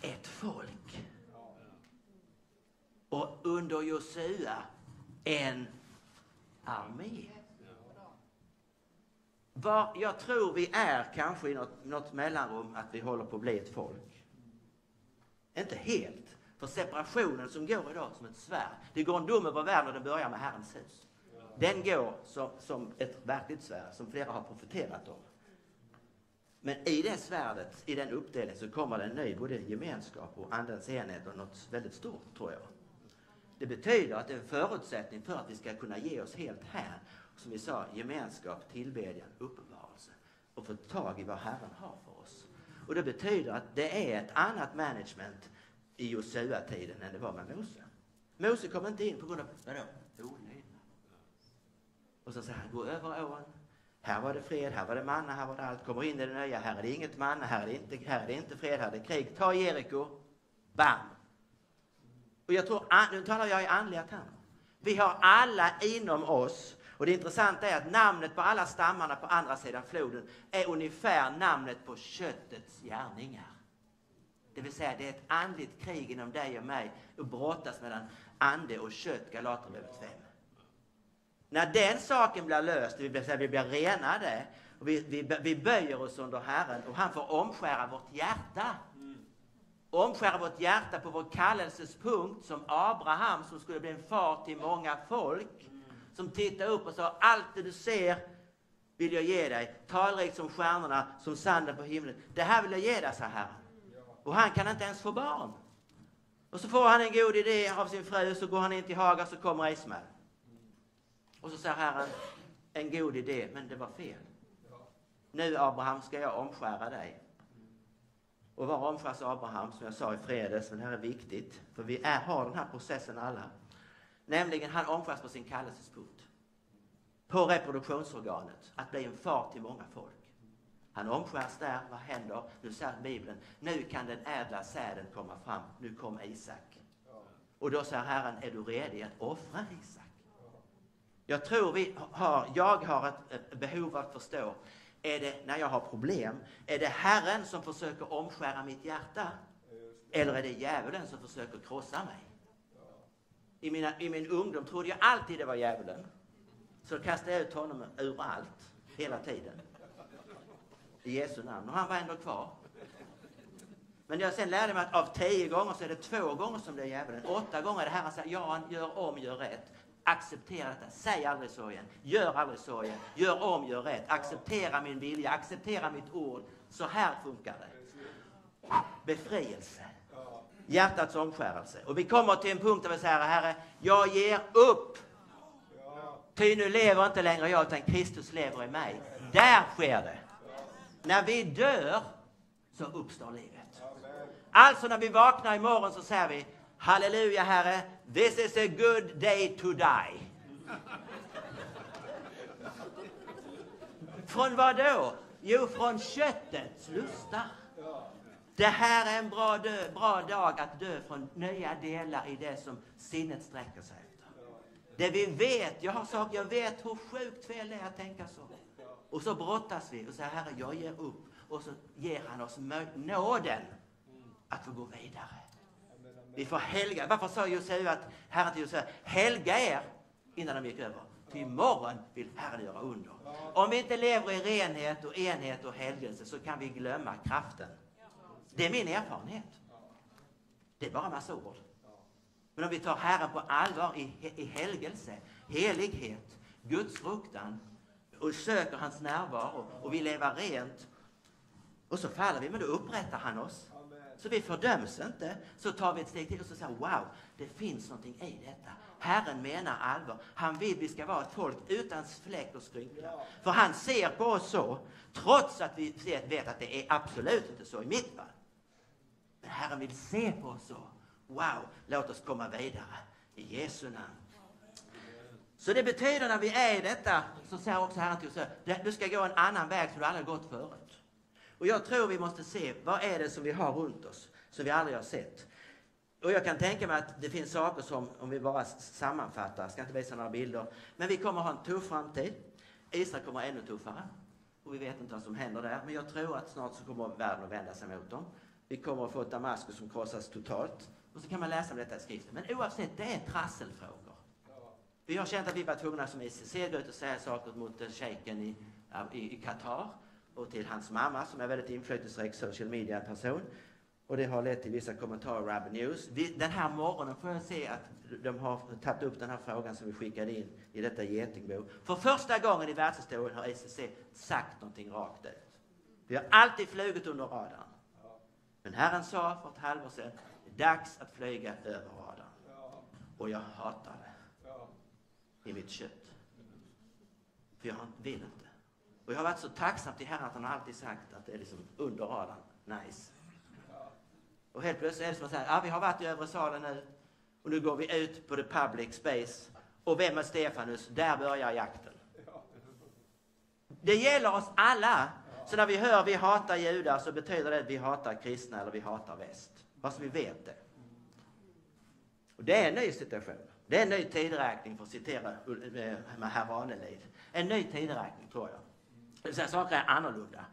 Ett folk. Och under Josua en armé. Var, jag tror vi är kanske i något, något mellanrum att vi håller på att bli ett folk. Inte helt. För separationen som går idag som ett svärd. Det går en dom över världen och den börjar med Herrens hus. Den går som, som ett verkligt svärd som flera har profeterat om. Men i det svärdet, i den uppdelningen, så kommer det en ny både gemenskap och andens enhet och något väldigt stort, tror jag. Det betyder att det är en förutsättning för att vi ska kunna ge oss helt här. Som vi sa, gemenskap, tillbedjan, uppenbarelse. Och få tag i vad Herren har för oss. Och det betyder att det är ett annat management i Josua-tiden än det var med Mose. Mose kom inte in på grund av, vadå? Och så säger han, gå över ån. Här var det fred, här var det manna, här var det allt. Kommer in i det nya, här är det inget manna, här är det inte, här är det inte fred, här är det krig. Ta Jeriko. Bam! Och jag tror, nu talar jag i andliga termer. Vi har alla inom oss, och det intressanta är att namnet på alla stammarna på andra sidan floden är ungefär namnet på köttets gärningar. Det vill säga, det är ett andligt krig inom dig och mig och brottas mellan ande och kött, Galaterbrevet 5. När den saken blir löst, vi blir, vi blir renade, och vi, vi, vi böjer oss under Herren och han får omskära vårt hjärta. Omskära vårt hjärta på vår kallelsespunkt som Abraham som skulle bli en far till många folk. Som tittade upp och sa, allt det du ser, vill jag ge dig, talrikt som stjärnorna, som sanden på himlen. Det här vill jag ge dig, sa Herren. Och han kan inte ens få barn. Och så får han en god idé av sin fru, så går han in till Hagar, så kommer Ismael. Och så säger Herren, en god idé, men det var fel. Nu Abraham ska jag omskära dig. Och var omskärs Abraham, som jag sa i fredags, men det här är viktigt, för vi är, har den här processen alla. Nämligen, han omskärs på sin kallelsespunkt. På reproduktionsorganet, att bli en far till många folk. Han omskärs där, vad händer? Nu säger Bibeln, nu kan den ädla säden komma fram, nu kom Isak. Och då säger Herren, är du redo att offra Isak? Jag tror vi har, jag har ett, behov behov att förstå, är det när jag har problem, är det Herren som försöker omskära mitt hjärta? Eller är det djävulen som försöker krossa mig? I, mina, I min ungdom trodde jag alltid det var djävulen. Så kastade jag ut honom ur allt, hela tiden. I Jesu namn. Och han var ändå kvar. Men jag sen lärde mig att av tio gånger så är det två gånger som det är djävulen. Åtta gånger är det Herren säger, ja, gör om, gör rätt. Acceptera detta. Säg aldrig så igen. Gör aldrig så igen. Gör om, gör rätt. Acceptera min vilja. Acceptera mitt ord. Så här funkar det. Befrielse. Hjärtats omskärelse. Och vi kommer till en punkt där vi säger, Herre, jag ger upp. Ty nu lever inte längre jag, utan Kristus lever i mig. Där sker det. När vi dör så uppstår livet. Alltså när vi vaknar imorgon så säger vi Halleluja Herre, this is a good day to die. Från vad då? Jo, från köttets lustar. Det här är en bra, dö, bra dag att dö från nya delar i det som sinnet sträcker sig efter. Det vi vet, jag har saker, jag vet hur sjukt fel det är att tänka så. Och så brottas vi och säger Herre, jag ger upp. Och så ger han oss nåden att få gå vidare. Vi får helga. Varför sa Josua att Herren till Josua, helga er innan de gick över. Till imorgon vill Herren göra under. Om vi inte lever i renhet och enhet och helgelse så kan vi glömma kraften. Det är min erfarenhet. Det är bara massa ord. Men om vi tar Herren på allvar i, i helgelse, helighet, Guds fruktan och söker hans närvaro och vi lever rent och så faller vi, men då upprättar han oss. Så vi fördöms inte. Så tar vi ett steg till och så säger wow, det finns någonting i detta. Herren menar allvar. Han vill vi ska vara ett folk utan fläck och skrynkla. För han ser på oss så, trots att vi vet att det är absolut inte så i mitt fall. Men Herren vill se på oss så. Wow, låt oss komma vidare. I Jesu namn. Så det betyder när vi är i detta, så säger också Herren till oss, du ska gå en annan väg som du aldrig gått förut. Och jag tror vi måste se, vad är det som vi har runt oss, som vi aldrig har sett? Och jag kan tänka mig att det finns saker som, om vi bara sammanfattar, jag ska inte visa några bilder, men vi kommer ha en tuff framtid. Israel kommer ännu tuffare. Och vi vet inte vad som händer där, men jag tror att snart så kommer världen att vända sig mot dem. Vi kommer att få ett Damaskus som krossas totalt. Och så kan man läsa om detta i skriften. Men oavsett, det är trasselfrågor. Vi har känt att vi var tvungna som ICC gå ut och säga saker mot shejken i, i, i Qatar och till hans mamma som är väldigt inflytelserik social media-person. Och det har lett till vissa kommentarer i Rabbi News. Den här morgonen får jag se att de har tagit upp den här frågan som vi skickade in i detta getingbo. För första gången i världshistorien har ICC sagt någonting rakt ut. Vi har alltid flugit under radarn. Men Herren sa för ett halvår sedan, det är dags att flyga över radarn. Och jag hatar det. I mitt kött. För jag vill inte. Och jag har varit så tacksam till Herren att han alltid sagt att det är liksom under radarn. Nice. Och helt plötsligt är det som att säga, ah, vi har varit i övre salen nu och nu går vi ut på the public space. Och vem är Stefanus? Där börjar jakten. Det gäller oss alla. Så när vi hör vi hatar judar så betyder det att vi hatar kristna eller vi hatar väst. Fast vi vet det. Och det är en ny situation. Det är en ny tideräkning för att citera eh, med herr Ranelid. En ny tideräkning tror jag. Det vill säga, saker är annorlunda.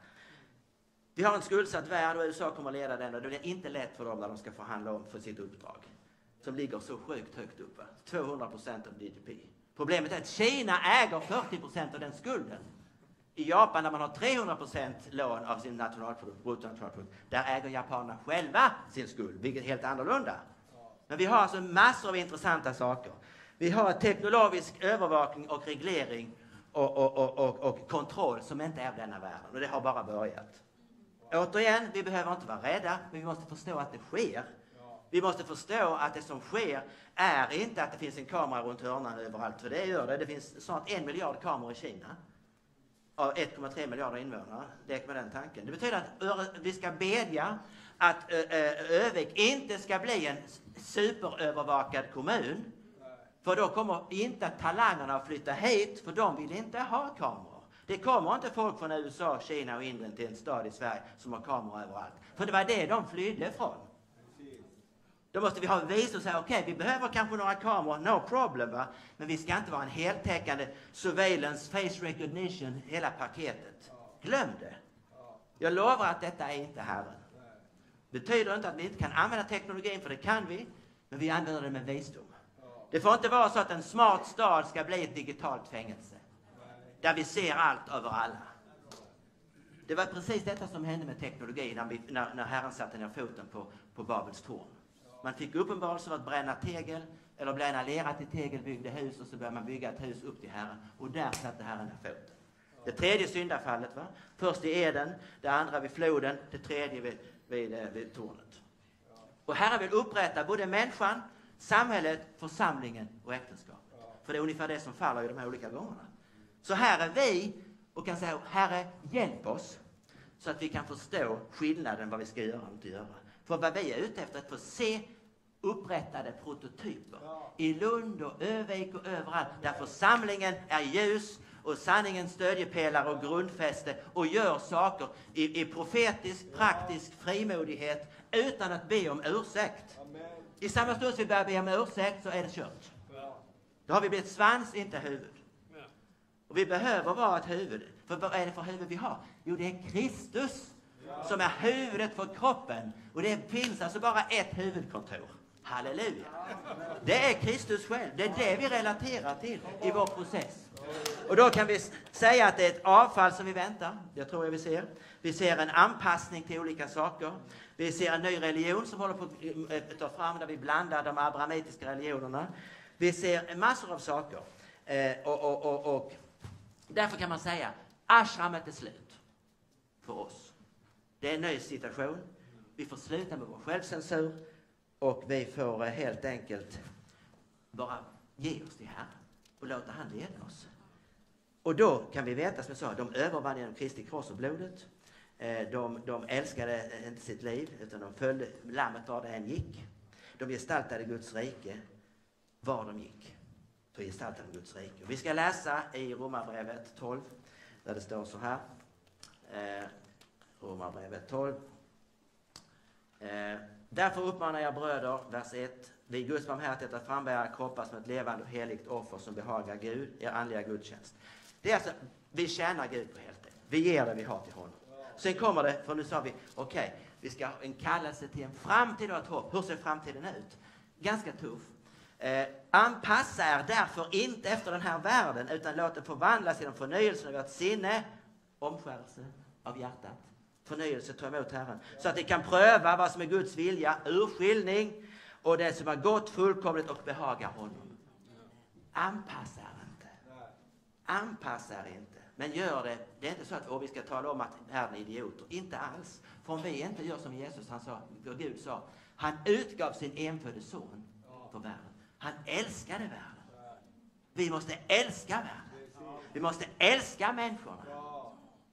Vi har en skuldsatt värld och USA kommer att leda den och det blir inte lätt för dem när de ska förhandla om för sitt uppdrag. Som ligger så sjukt högt uppe, 200 procent av GDP. Problemet är att Kina äger 40 procent av den skulden. I Japan där man har 300 procent lån av sin nationalprodukt, bruttonationalprodukt, där äger japanerna själva sin skuld, vilket är helt annorlunda. Men vi har alltså massor av intressanta saker. Vi har teknologisk övervakning och reglering och, och, och, och, och kontroll som inte är av denna världen. Och det har bara börjat. Återigen, vi behöver inte vara rädda, men vi måste förstå att det sker. Vi måste förstå att det som sker är inte att det finns en kamera runt hörnan överallt, för det gör det. Det finns snart en miljard kameror i Kina av 1,3 miljarder invånare. Lek med den tanken. Det betyder att vi ska bedja att Övik inte ska bli en superövervakad kommun. För då kommer inte talangerna att flytta hit, för de vill inte ha kameror. Det kommer inte folk från USA, Kina och Indien till en stad i Sverige som har kameror överallt. För det var det de flydde från. Då måste vi ha vis och säga, okej, okay, vi behöver kanske några kameror, no problem, va? men vi ska inte vara en heltäckande surveillance, face recognition, hela paketet. Glöm det. Jag lovar att detta är inte Herren. Betyder inte att vi inte kan använda teknologin, för det kan vi, men vi använder den med visdom. Det får inte vara så att en smart stad ska bli ett digitalt fängelse. Där vi ser allt över alla. Det var precis detta som hände med teknologin när, vi, när, när Herren satte ner foten på, på Babels torn. Man fick uppenbarelse att bränna tegel eller bränna lera till tegel, byggde hus och så började man bygga ett hus upp till Herren. Och där satte Herren ner foten. Det tredje syndafallet, va? först i Eden, det andra vid floden, det tredje vid, vid, eh, vid tornet. Och Herren vill upprätta både människan, samhället, församlingen och äktenskapet. För det är ungefär det som faller i de här olika gångerna. Så här är vi och kan säga, Herre, hjälp oss så att vi kan förstå skillnaden vad vi ska göra och inte göra. För vad vi är ute efter är att få se upprättade prototyper i Lund och Övik och överallt där församlingen är ljus och sanningens stödjepelare och grundfäste och gör saker i, i profetisk, praktisk frimodighet utan att be om ursäkt. I samma stund som vi börjar be om ursäkt så är det kört. Då har vi blivit svans, inte huvud. Och vi behöver vara ett huvud. För vad är det för huvud vi har? Jo, det är Kristus som är huvudet för kroppen. Och det finns alltså bara ett huvudkontor. Halleluja! Det är Kristus själv. Det är det vi relaterar till i vår process. Och då kan vi säga att det är ett avfall som vi väntar. Det tror jag vi ser. Vi ser en anpassning till olika saker. Vi ser en ny religion som håller på att eh, ta fram där vi blandar de abrahamitiska religionerna. Vi ser massor av saker. Eh, och, och, och, och, därför kan man säga ashramet är slut för oss. Det är en ny situation. Vi får sluta med vår självcensur och vi får eh, helt enkelt bara ge oss till Herren och låta han leda oss. Och då kan vi veta, som jag sa, de övervann genom Kristi kors och blodet. Eh, de, de älskade eh, inte sitt liv, utan de följde lammet var det än gick. De gestaltade Guds rike var de gick. Så gestaltade de Guds rike. Vi ska läsa i Romarbrevet 12, där det står så här. Eh, Romarbrevet 12. Eh, därför uppmanar jag bröder, vers 1. Vid Guds barmhärtighet att frambära kroppar som ett levande och heligt offer som behagar Gud, er andliga gudstjänst. Det är alltså, vi tjänar Gud på heltid. Vi ger det vi har till honom. Sen kommer det, för nu sa vi, okej, okay, vi ska ha en kallelse till en framtid och ett hopp. Hur ser framtiden ut? Ganska tuff. Eh, anpassa er därför inte efter den här världen, utan låt den förvandlas genom förnyelsen av ert sinne, omskärelse av hjärtat. Förnyelse, ta emot Herren. Så att ni kan pröva vad som är Guds vilja, urskiljning och det som är gott, fullkomligt och behagar honom. Anpassa er. Anpassa er inte. Men gör det. Det är inte så att vi ska tala om att världen är idioter. Inte alls. För om vi inte gör som Jesus han sa, och Gud sa. Han utgav sin enfödde son för världen. Han älskade världen. Vi måste älska världen. Vi måste älska människorna.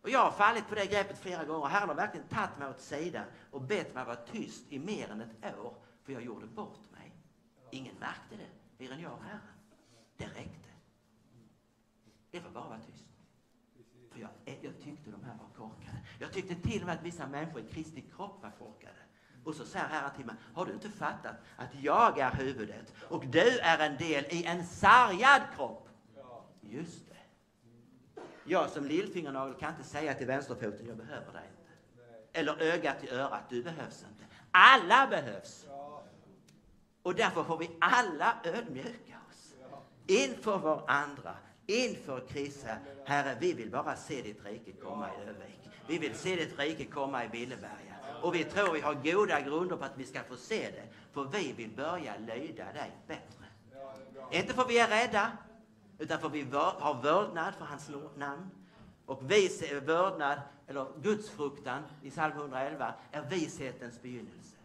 Och jag har fallit på det greppet flera gånger. Herren har verkligen tagit mig åt sidan och bett mig vara tyst i mer än ett år. För jag gjorde bort mig. Ingen märkte det, mer än jag och Herren. Det räckte. Det var bara att vara tyst. För jag, eh, jag tyckte de här var korkade. Jag tyckte till och med att vissa människor i Kristi kropp var korkade. Och så säger Herren till mig, har du inte fattat att jag är huvudet och du är en del i en sargad kropp? Just det. Jag som lillfingernagel kan inte säga till vänsterfoten, jag behöver dig inte. Eller ögat i örat, du behövs inte. Alla behövs. Och därför får vi alla ödmjuka oss inför varandra inför krisen. Herre, vi vill bara se ditt rike komma i Övik. Vi vill se ditt rike komma i Billeberga. Och vi tror vi har goda grunder på att vi ska få se det. För vi vill börja lyda dig bättre. Inte för vi är rädda, utan för vi har vördnad för hans namn. Och vis, vördnad, eller gudsfruktan i psalm 111, är vishetens begynnelse.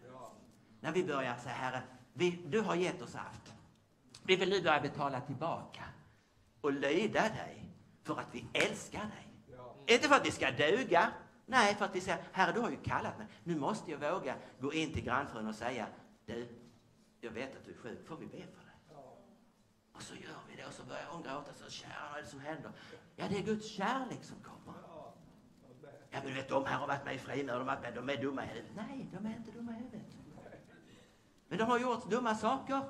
När vi börjar säga, Herre, vi, du har gett oss allt. Vi vill nu börja betala tillbaka och lyda dig för att vi älskar dig. Inte för att vi ska duga. Nej, för att vi säger, Herre du har ju kallat mig. Nu måste jag våga gå in till grannfrun och säga, du, jag vet att du är sjuk, får vi be för dig? Och så gör vi det och så börjar hon gråta, så kära vad är det som händer? Ja, det är Guds kärlek som kommer. Ja, men du vet, de här har varit med i frimur, de, har varit med, de är dumma i huvudet. Nej, de är inte dumma i huvudet. Men de har gjort dumma saker.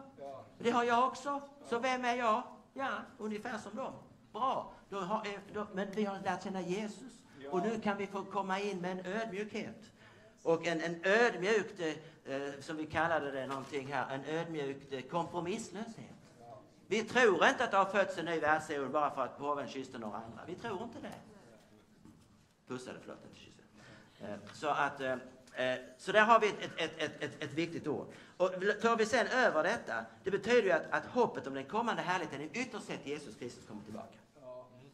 Det har jag också. Så vem är jag? Ja, ungefär som dem. Bra. Då har, eh, då, men vi har lärt känna Jesus. Och nu kan vi få komma in med en ödmjukhet. Och en, en ödmjukt, eh, som vi kallade det någonting här, en ödmjukt eh, kompromisslöshet. Vi tror inte att det har fötts en ny världsordning bara för att påven kysste några andra. Vi tror inte det. Pussade, förlåt, inte kysste. Eh, Så att, eh, Eh, så där har vi ett, ett, ett, ett, ett viktigt ord. Och tar vi sen över detta, det betyder ju att, att hoppet om den kommande härligheten är ytterst sett Jesus Kristus kommer tillbaka.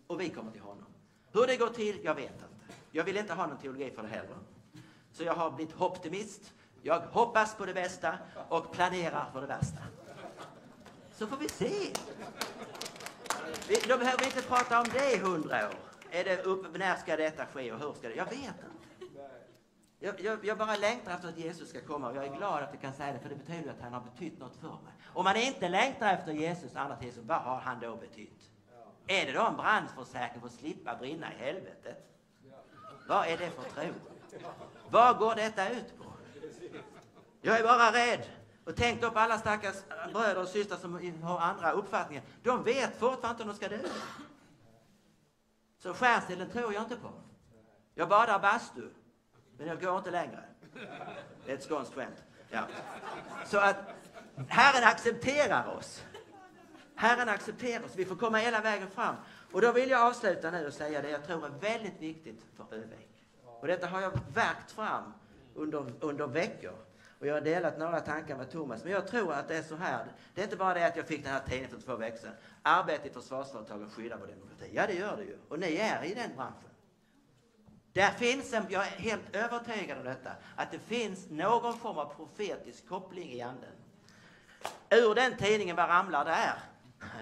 Och vi kommer till honom. Hur det går till, jag vet inte. Jag vill inte ha någon teologi för det heller. Så jag har blivit optimist. Jag hoppas på det bästa och planerar för det värsta. Så får vi se. Vi, då behöver vi inte prata om det i hundra år. Är det upp, när ska detta ske och hur ska det? Jag vet inte. Jag, jag, jag bara längtar efter att Jesus ska komma och jag är glad att jag kan säga det för det betyder att han har betytt något för mig. Om man inte längtar efter Jesus, annat Jesus, vad har han då betytt? Är det då en brandförsäkring för att slippa brinna i helvetet? Vad är det för tro? Vad går detta ut på? Jag är bara rädd. Och tänk då på alla stackars bröder och systrar som har andra uppfattningar. De vet fortfarande inte om de ska dö. Så skärselden tror jag inte på. Jag badar bastu, men jag går inte längre. Det är ett skånskt skämt. Ja. Så att Herren accepterar oss. Herren accepterar oss. Vi får komma hela vägen fram. Och då vill jag avsluta nu och säga det jag tror är väldigt viktigt för Övik. Och detta har jag verkt fram under, under veckor. Och jag har delat några tankar med Thomas. Men jag tror att det är så här. Det är inte bara det att jag fick den här tidningen för två veckor sedan. Arbete i försvarsföretagen skyddar vår demokrati. Ja, det gör det ju. Och ni är i den branschen. Där finns en, jag är helt övertygad om detta, att det finns någon form av profetisk koppling i anden. Ur den tidningen, vad ramlar där?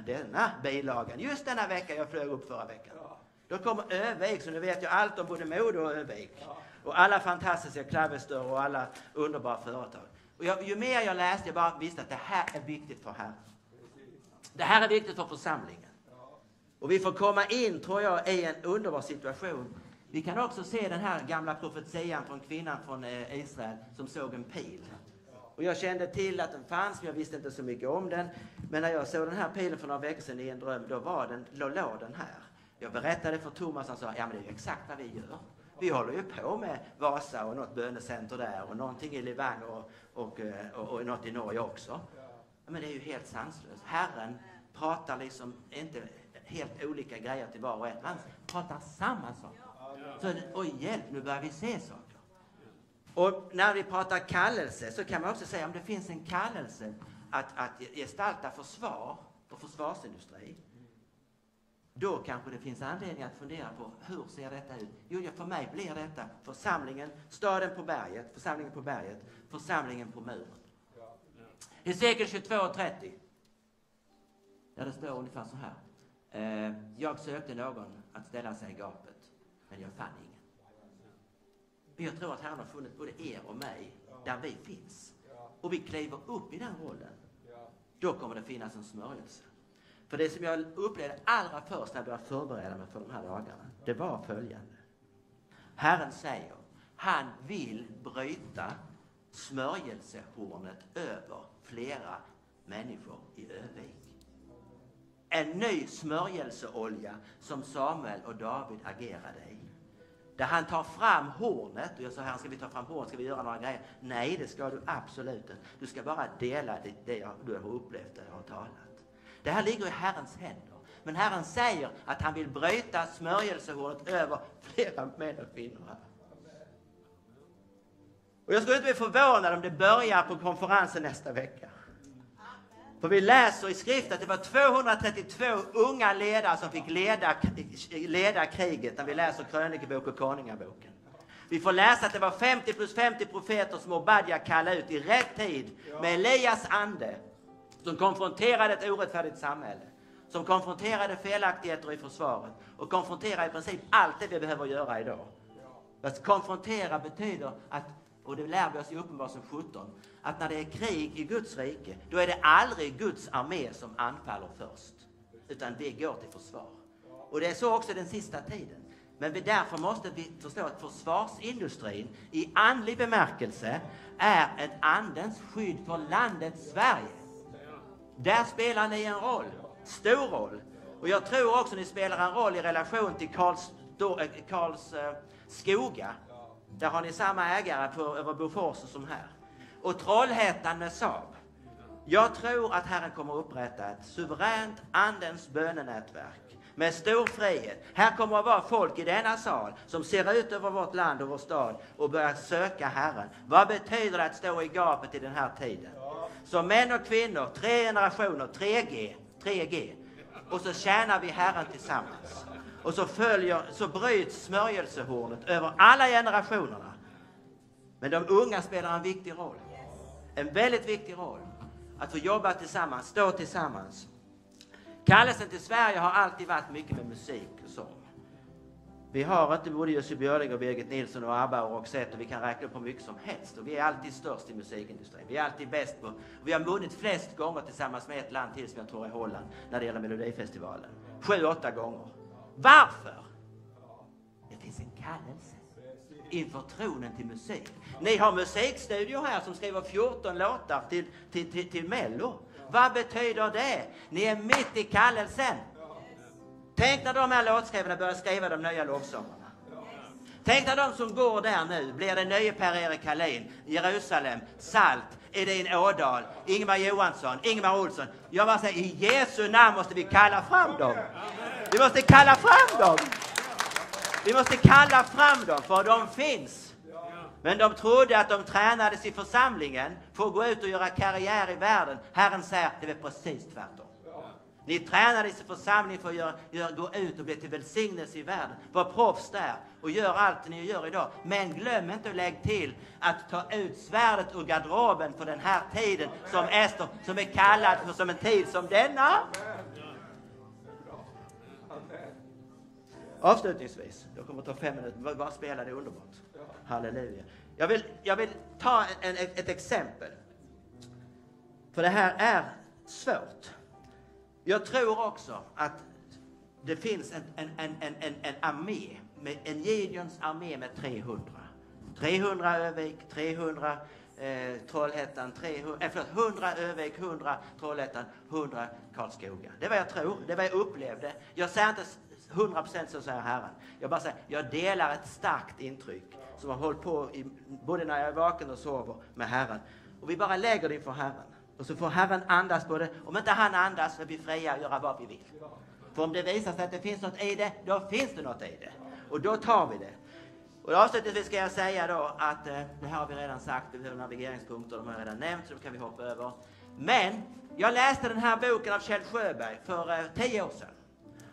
Denna bilagan, just denna vecka jag flög upp förra veckan. Då kommer Övik, så nu vet jag allt om både Modo och Övik. Och alla fantastiska Klavestor och alla underbara företag. Och jag, ju mer jag läste, jag bara visste att det här är viktigt för Herren. Det här är viktigt för församlingen. Och vi får komma in, tror jag, i en underbar situation. Vi kan också se den här gamla profetian från kvinnan från eh, Israel som såg en pil. Och jag kände till att den fanns, men jag visste inte så mycket om den. Men när jag såg den här pilen för några veckor sedan i en dröm, då, var den, då låg den här. Jag berättade för Thomas, han sa, ja men det är ju exakt vad vi gör. Vi håller ju på med Vasa och något bönecenter där och någonting i Levanger och, och, eh, och, och något i Norge också. Ja, men det är ju helt sanslöst. Herren pratar liksom inte helt olika grejer till var och en. Han pratar samma sak. Så, oj hjälp, nu börjar vi se saker. Och när vi pratar kallelse så kan man också säga om det finns en kallelse att, att gestalta försvar och försvarsindustri. Då kanske det finns anledning att fundera på hur ser detta ut? Jo, för mig blir detta församlingen, staden på berget, församlingen på berget, församlingen på muren. Hesekiel 22 och 30. Där det står ungefär så här. Eh, jag sökte någon att ställa sig i gapet, men jag fann ingen. Jag tror att Herren har funnit både er och mig där vi finns. Och vi kliver upp i den rollen. Då kommer det finnas en smörjelse. För det som jag upplevde allra först när jag började förbereda mig för de här dagarna, det var följande. Herren säger, han vill bryta smörjelsehornet över flera människor i Övik. En ny smörjelseolja som Samuel och David agerade i. Där han tar fram hornet och jag sa, här ska vi ta fram hornet, ska vi göra några grejer? Nej, det ska du absolut inte. Du ska bara dela det, det jag, du har upplevt, det jag har talat. Det här ligger i Herrens händer. Men Herren säger att han vill bryta smörjelsehornet över flera män och kvinnor här. Och jag skulle inte bli förvånad om det börjar på konferensen nästa vecka. För vi läser i skriften att det var 232 unga ledare som fick leda, leda kriget när vi läser krönikebok och konungaboken. Vi får läsa att det var 50 plus 50 profeter som Obadja kallade ut i rätt tid med Elias ande som konfronterade ett orättfärdigt samhälle, som konfronterade felaktigheter i försvaret och konfronterade i princip allt det vi behöver göra idag. Att konfrontera betyder att, och det lär vi oss i Uppenbarelsen 17, att när det är krig i Guds rike, då är det aldrig Guds armé som anfaller först, utan vi går till försvar. Och det är så också den sista tiden. Men vi, därför måste vi förstå att försvarsindustrin i andlig bemärkelse är ett andens skydd för landet Sverige. Där spelar ni en roll, stor roll. Och jag tror också ni spelar en roll i relation till Karls, eh, Karls eh, Skoga. Där har ni samma ägare på, över Bofors som här. Och Trollhättan med Saab. Jag tror att Herren kommer upprätta ett suveränt andens bönenätverk med stor frihet. Här kommer att vara folk i denna sal som ser ut över vårt land och vår stad och börjar söka Herren. Vad betyder det att stå i gapet i den här tiden? Som män och kvinnor, tre generationer, 3G, 3G. Och så tjänar vi Herren tillsammans. Och så följer, så bryts smörjelsehornet över alla generationerna. Men de unga spelar en viktig roll. En väldigt viktig roll. Att få jobba tillsammans, stå tillsammans. Kallelsen till Sverige har alltid varit mycket med musik och sång. Vi har inte både Jussi Björling och Birgit Nilsson och ABBA och Roxette och vi kan räkna upp hur mycket som helst. Och vi är alltid störst i musikindustrin. Vi är alltid bäst på... Vi har vunnit flest gånger tillsammans med ett land till som jag tror är Holland när det gäller Melodifestivalen. Sju, åtta gånger. Varför? Det finns en kallelse inför tronen till musik. Ni har musikstudio här som skriver 14 låtar till, till, till, till Mello. Vad betyder det? Ni är mitt i kallelsen. Tänk när de här låtskrivarna börjar skriva de nya lovsångerna. Tänk när de som går där nu blir det nye Per-Erik Hallin, Jerusalem, Salt, Edin Ådahl, Ingmar Johansson, Ingmar Olsson. Jag bara säger, i Jesu namn måste vi kalla fram dem. Vi måste kalla fram dem. Vi måste kalla fram dem, för de finns. Men de trodde att de tränades i församlingen för att gå ut och göra karriär i världen. Herren säger det är precis tvärtom. Ni tränades i församlingen för att göra, göra, gå ut och bli till välsignelse i världen. Var proffs där och gör allt ni gör idag. Men glöm inte att lägga till att ta ut svärdet ur garderoben för den här tiden som Ester, som är kallad för som en tid som denna. Avslutningsvis, jag kommer att ta fem minuter, bara spela det underbart. Halleluja. Jag vill, jag vill ta en, ett, ett exempel. För det här är svårt. Jag tror också att det finns en, en, en, en, en armé, med, en Gideons armé med 300. 300 Övik, 300 eh, Trollhättan, 300, eh, förlåt, 100 Övik, 100 Trollhättan, 100 Karlskoga. Det är vad jag tror, det är vad jag upplevde. Jag säger inte 100 procent så säger Herren. Jag bara säger, jag delar ett starkt intryck som har hållit på i, både när jag är vaken och sover med Herren. Och vi bara lägger det inför Herren. Och så får Herren andas på det. Om inte han andas så är vi fria att göra vad vi vill. För om det visar sig att det finns något i det, då finns det något i det. Och då tar vi det. Och avslutningsvis ska jag säga då att eh, det här har vi redan sagt, vi behöver navigeringspunkter, de har jag redan nämnt, så de kan vi hoppa över. Men jag läste den här boken av Kjell Sjöberg för eh, 10 år sedan.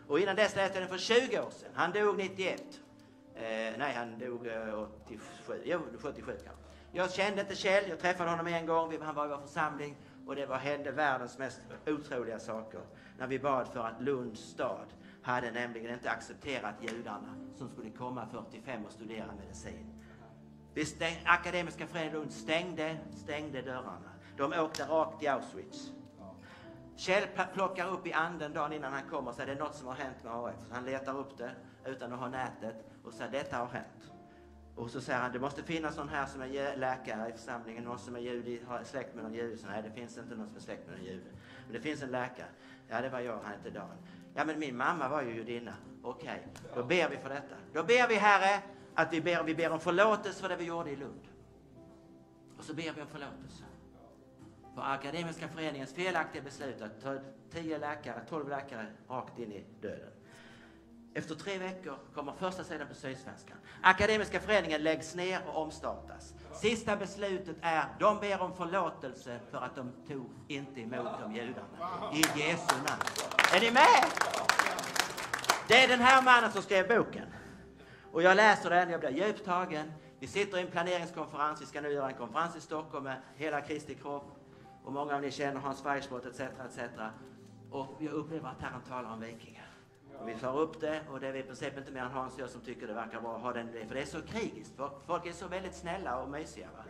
Och innan dess läste jag den för 20 år sedan. Han dog 91. Eh, nej, han dog eh, 87. Jo, 77 kanske. Jag kände inte Kjell, jag träffade honom en gång, han var i vår församling och det var, hände världens mest otroliga saker när vi bad för att Lunds stad hade nämligen inte accepterat judarna som skulle komma 45 och studera medicin. Vi stäng, Akademiska föreningen Lund stängde, stängde dörrarna. De åkte rakt till Auschwitz. Kjell plockar upp i anden dagen innan han kommer och säger det är något som har hänt med AF. Han letar upp det utan att ha nätet och säger detta har hänt. Och så säger han, det måste finnas någon här som är läkare i församlingen, någon som är judi, har släkt med någon jude. Så nej, det finns inte någon som är släkt med någon jude. Men det finns en läkare. Ja, det var jag, han hette Dan. Ja, men min mamma var ju judinna. Okej, okay. då ber vi för detta. Då ber vi, Herre, att vi ber, vi ber om förlåtelse för det vi gjorde i Lund. Och så ber vi om förlåtelse. För Akademiska föreningens felaktiga beslut att ta tio läkare, tolv läkare rakt in i döden. Efter tre veckor kommer första sidan på Sydsvenskan. Akademiska föreningen läggs ner och omstartas. Sista beslutet är, de ber om förlåtelse för att de tog inte emot de judarna. I Jesu namn. Är ni med? Det är den här mannen som skrev boken. Och jag läser den, jag blir djupt tagen. Vi sitter i en planeringskonferens, vi ska nu göra en konferens i Stockholm med hela Kristi kropp. Och många av er känner Hans Weissbrott etc. etc. Och jag upplever att Herren talar om vikingar. Och vi tar upp det och det är i princip inte mer än Hans och jag som tycker det verkar bra att ha den. För det är så krigiskt. Folk är så väldigt snälla och mysiga. Va?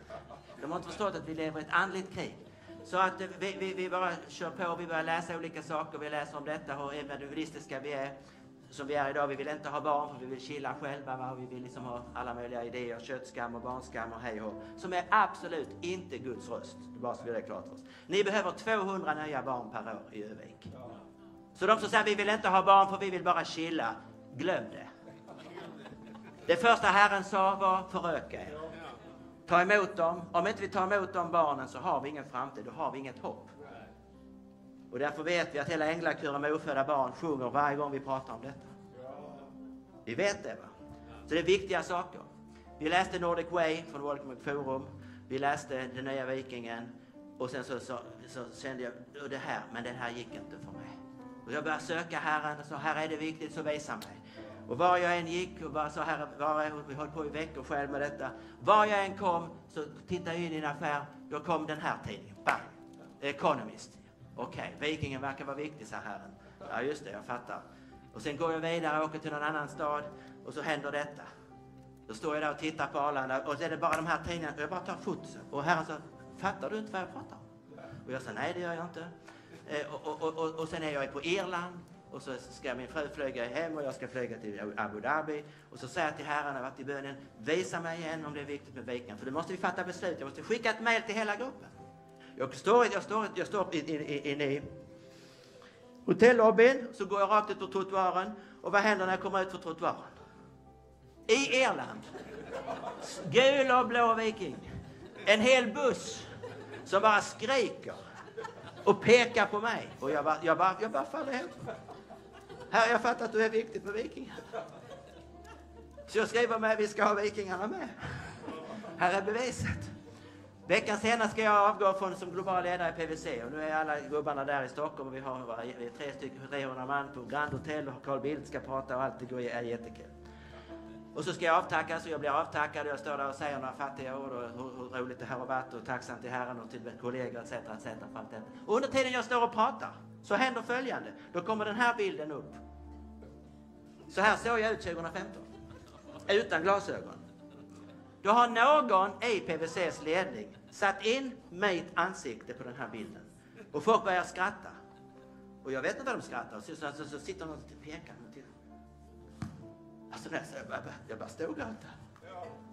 De har inte förstått att vi lever i ett andligt krig. Så att eh, vi, vi, vi bara kör på, vi börjar läsa olika saker, vi läser om detta, hur individualistiska vi är som vi är idag. Vi vill inte ha barn för vi vill chilla själva. Va? Vi vill liksom ha alla möjliga idéer, köttskam och barnskam och hej och Som är absolut inte Guds röst. Bara så vi det klart för oss. Ni behöver 200 nya barn per år i Övik. Så de som säger vi vill inte ha barn för vi vill bara chilla, glöm det. Det första Herren sa var föröka er. Ta emot dem. Om inte vi tar emot de barnen så har vi ingen framtid, då har vi inget hopp. Och därför vet vi att hela änglakören med ofödda barn sjunger varje gång vi pratar om detta. Vi vet det. va? Så det är viktiga saker. Vi läste Nordic Way från Welcome Forum. Vi läste Den nya vikingen. Och sen så, så, så kände jag, det här, men det här gick inte för mig. Och jag började söka Herren och sa, här är det viktigt, så visa mig. Och var jag än gick och bara sa, Herre, var jag, vi höll på i veckor själv med detta. Var jag än kom så tittade jag in i en affär, då kom den här tidningen, bang! Economist. Okej, okay, Vikingen verkar vara viktig, sa Herren. Ja, just det, jag fattar. Och sen går jag vidare och åker till någon annan stad och så händer detta. Då står jag där och tittar på Arlanda och så är det bara de här tidningarna. Jag bara tar fotot Och Herren sa, fattar du inte vad jag pratar om? Och jag sa, nej det gör jag inte. Eh, och, och, och, och sen är jag på Irland och så ska min fru flyga hem och jag ska flyga till Abu Dhabi. Och så säger jag till herrarna jag varit i bönen, visa mig igen om det är viktigt med vikan. För då måste vi fatta beslut. Jag måste skicka ett mejl till hela gruppen. Jag står, jag står, jag står inne i hotellobbyn, så går jag rakt ut på trottoaren. Och vad händer när jag kommer ut på trottoaren? I Irland. Gul och blå viking. En hel buss som bara skriker och pekar på mig. Och jag bara, jag bara, jag bara faller hem. Här, jag fattar att du är viktigt med vikingar. Så jag skriver med, vi ska ha vikingarna med. Här är beviset. Veckan senare ska jag avgå från som global ledare i PVC och nu är alla gubbarna där i Stockholm och vi har vi är tre stycken, 300 man på Grand Hotel och Carl Bildt ska prata och allt det går, är jättekul. Och så ska jag avtackas och jag blir avtackad och jag står där och säger några fattiga ord och hur, hur roligt det här har varit och tacksam till Herren och till kollegor etc. etc. Och under tiden jag står och pratar så händer följande. Då kommer den här bilden upp. Så här såg jag ut 2015. Utan glasögon. Då har någon i PVCs ledning satt in mitt ansikte på den här bilden. Och folk börjar skratta. Och jag vet inte vad de skrattar. Så, så, så, så sitter någon och pekar. Alltså, jag, bara, jag bara stod där. gråta.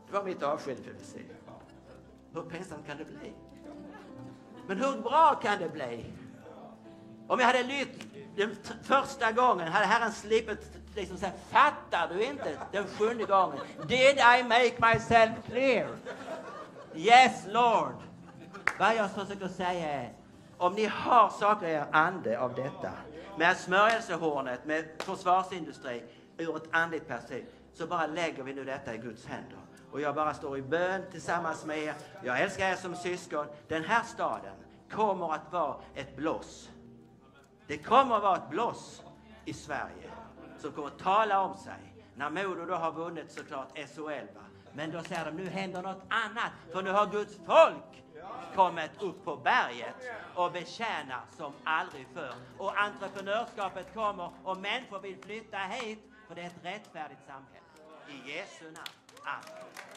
Det var mitt avsked i Hur pinsamt kan det bli? Men hur bra kan det bli? Om jag hade lytt den första gången, hade Herren slipit liksom säga, fattar du inte? Den sjunde gången. Did I make myself clear? Yes Lord. Vad jag försöker säga är, om ni har saker i er ande av detta, med smörjelsehornet, med försvarsindustri, ur ett andligt perspektiv, så bara lägger vi nu detta i Guds händer. Och jag bara står i bön tillsammans med er. Jag älskar er som syskon. Den här staden kommer att vara ett blås. Det kommer att vara ett blås i Sverige som kommer att tala om sig. När Modo då har vunnit såklart SHL. Va? Men då säger de, nu händer något annat. För nu har Guds folk kommit upp på berget och betjänar som aldrig förr. Och entreprenörskapet kommer och människor vill flytta hit för det är ett rättfärdigt samhälle. I Jesu namn. Amen.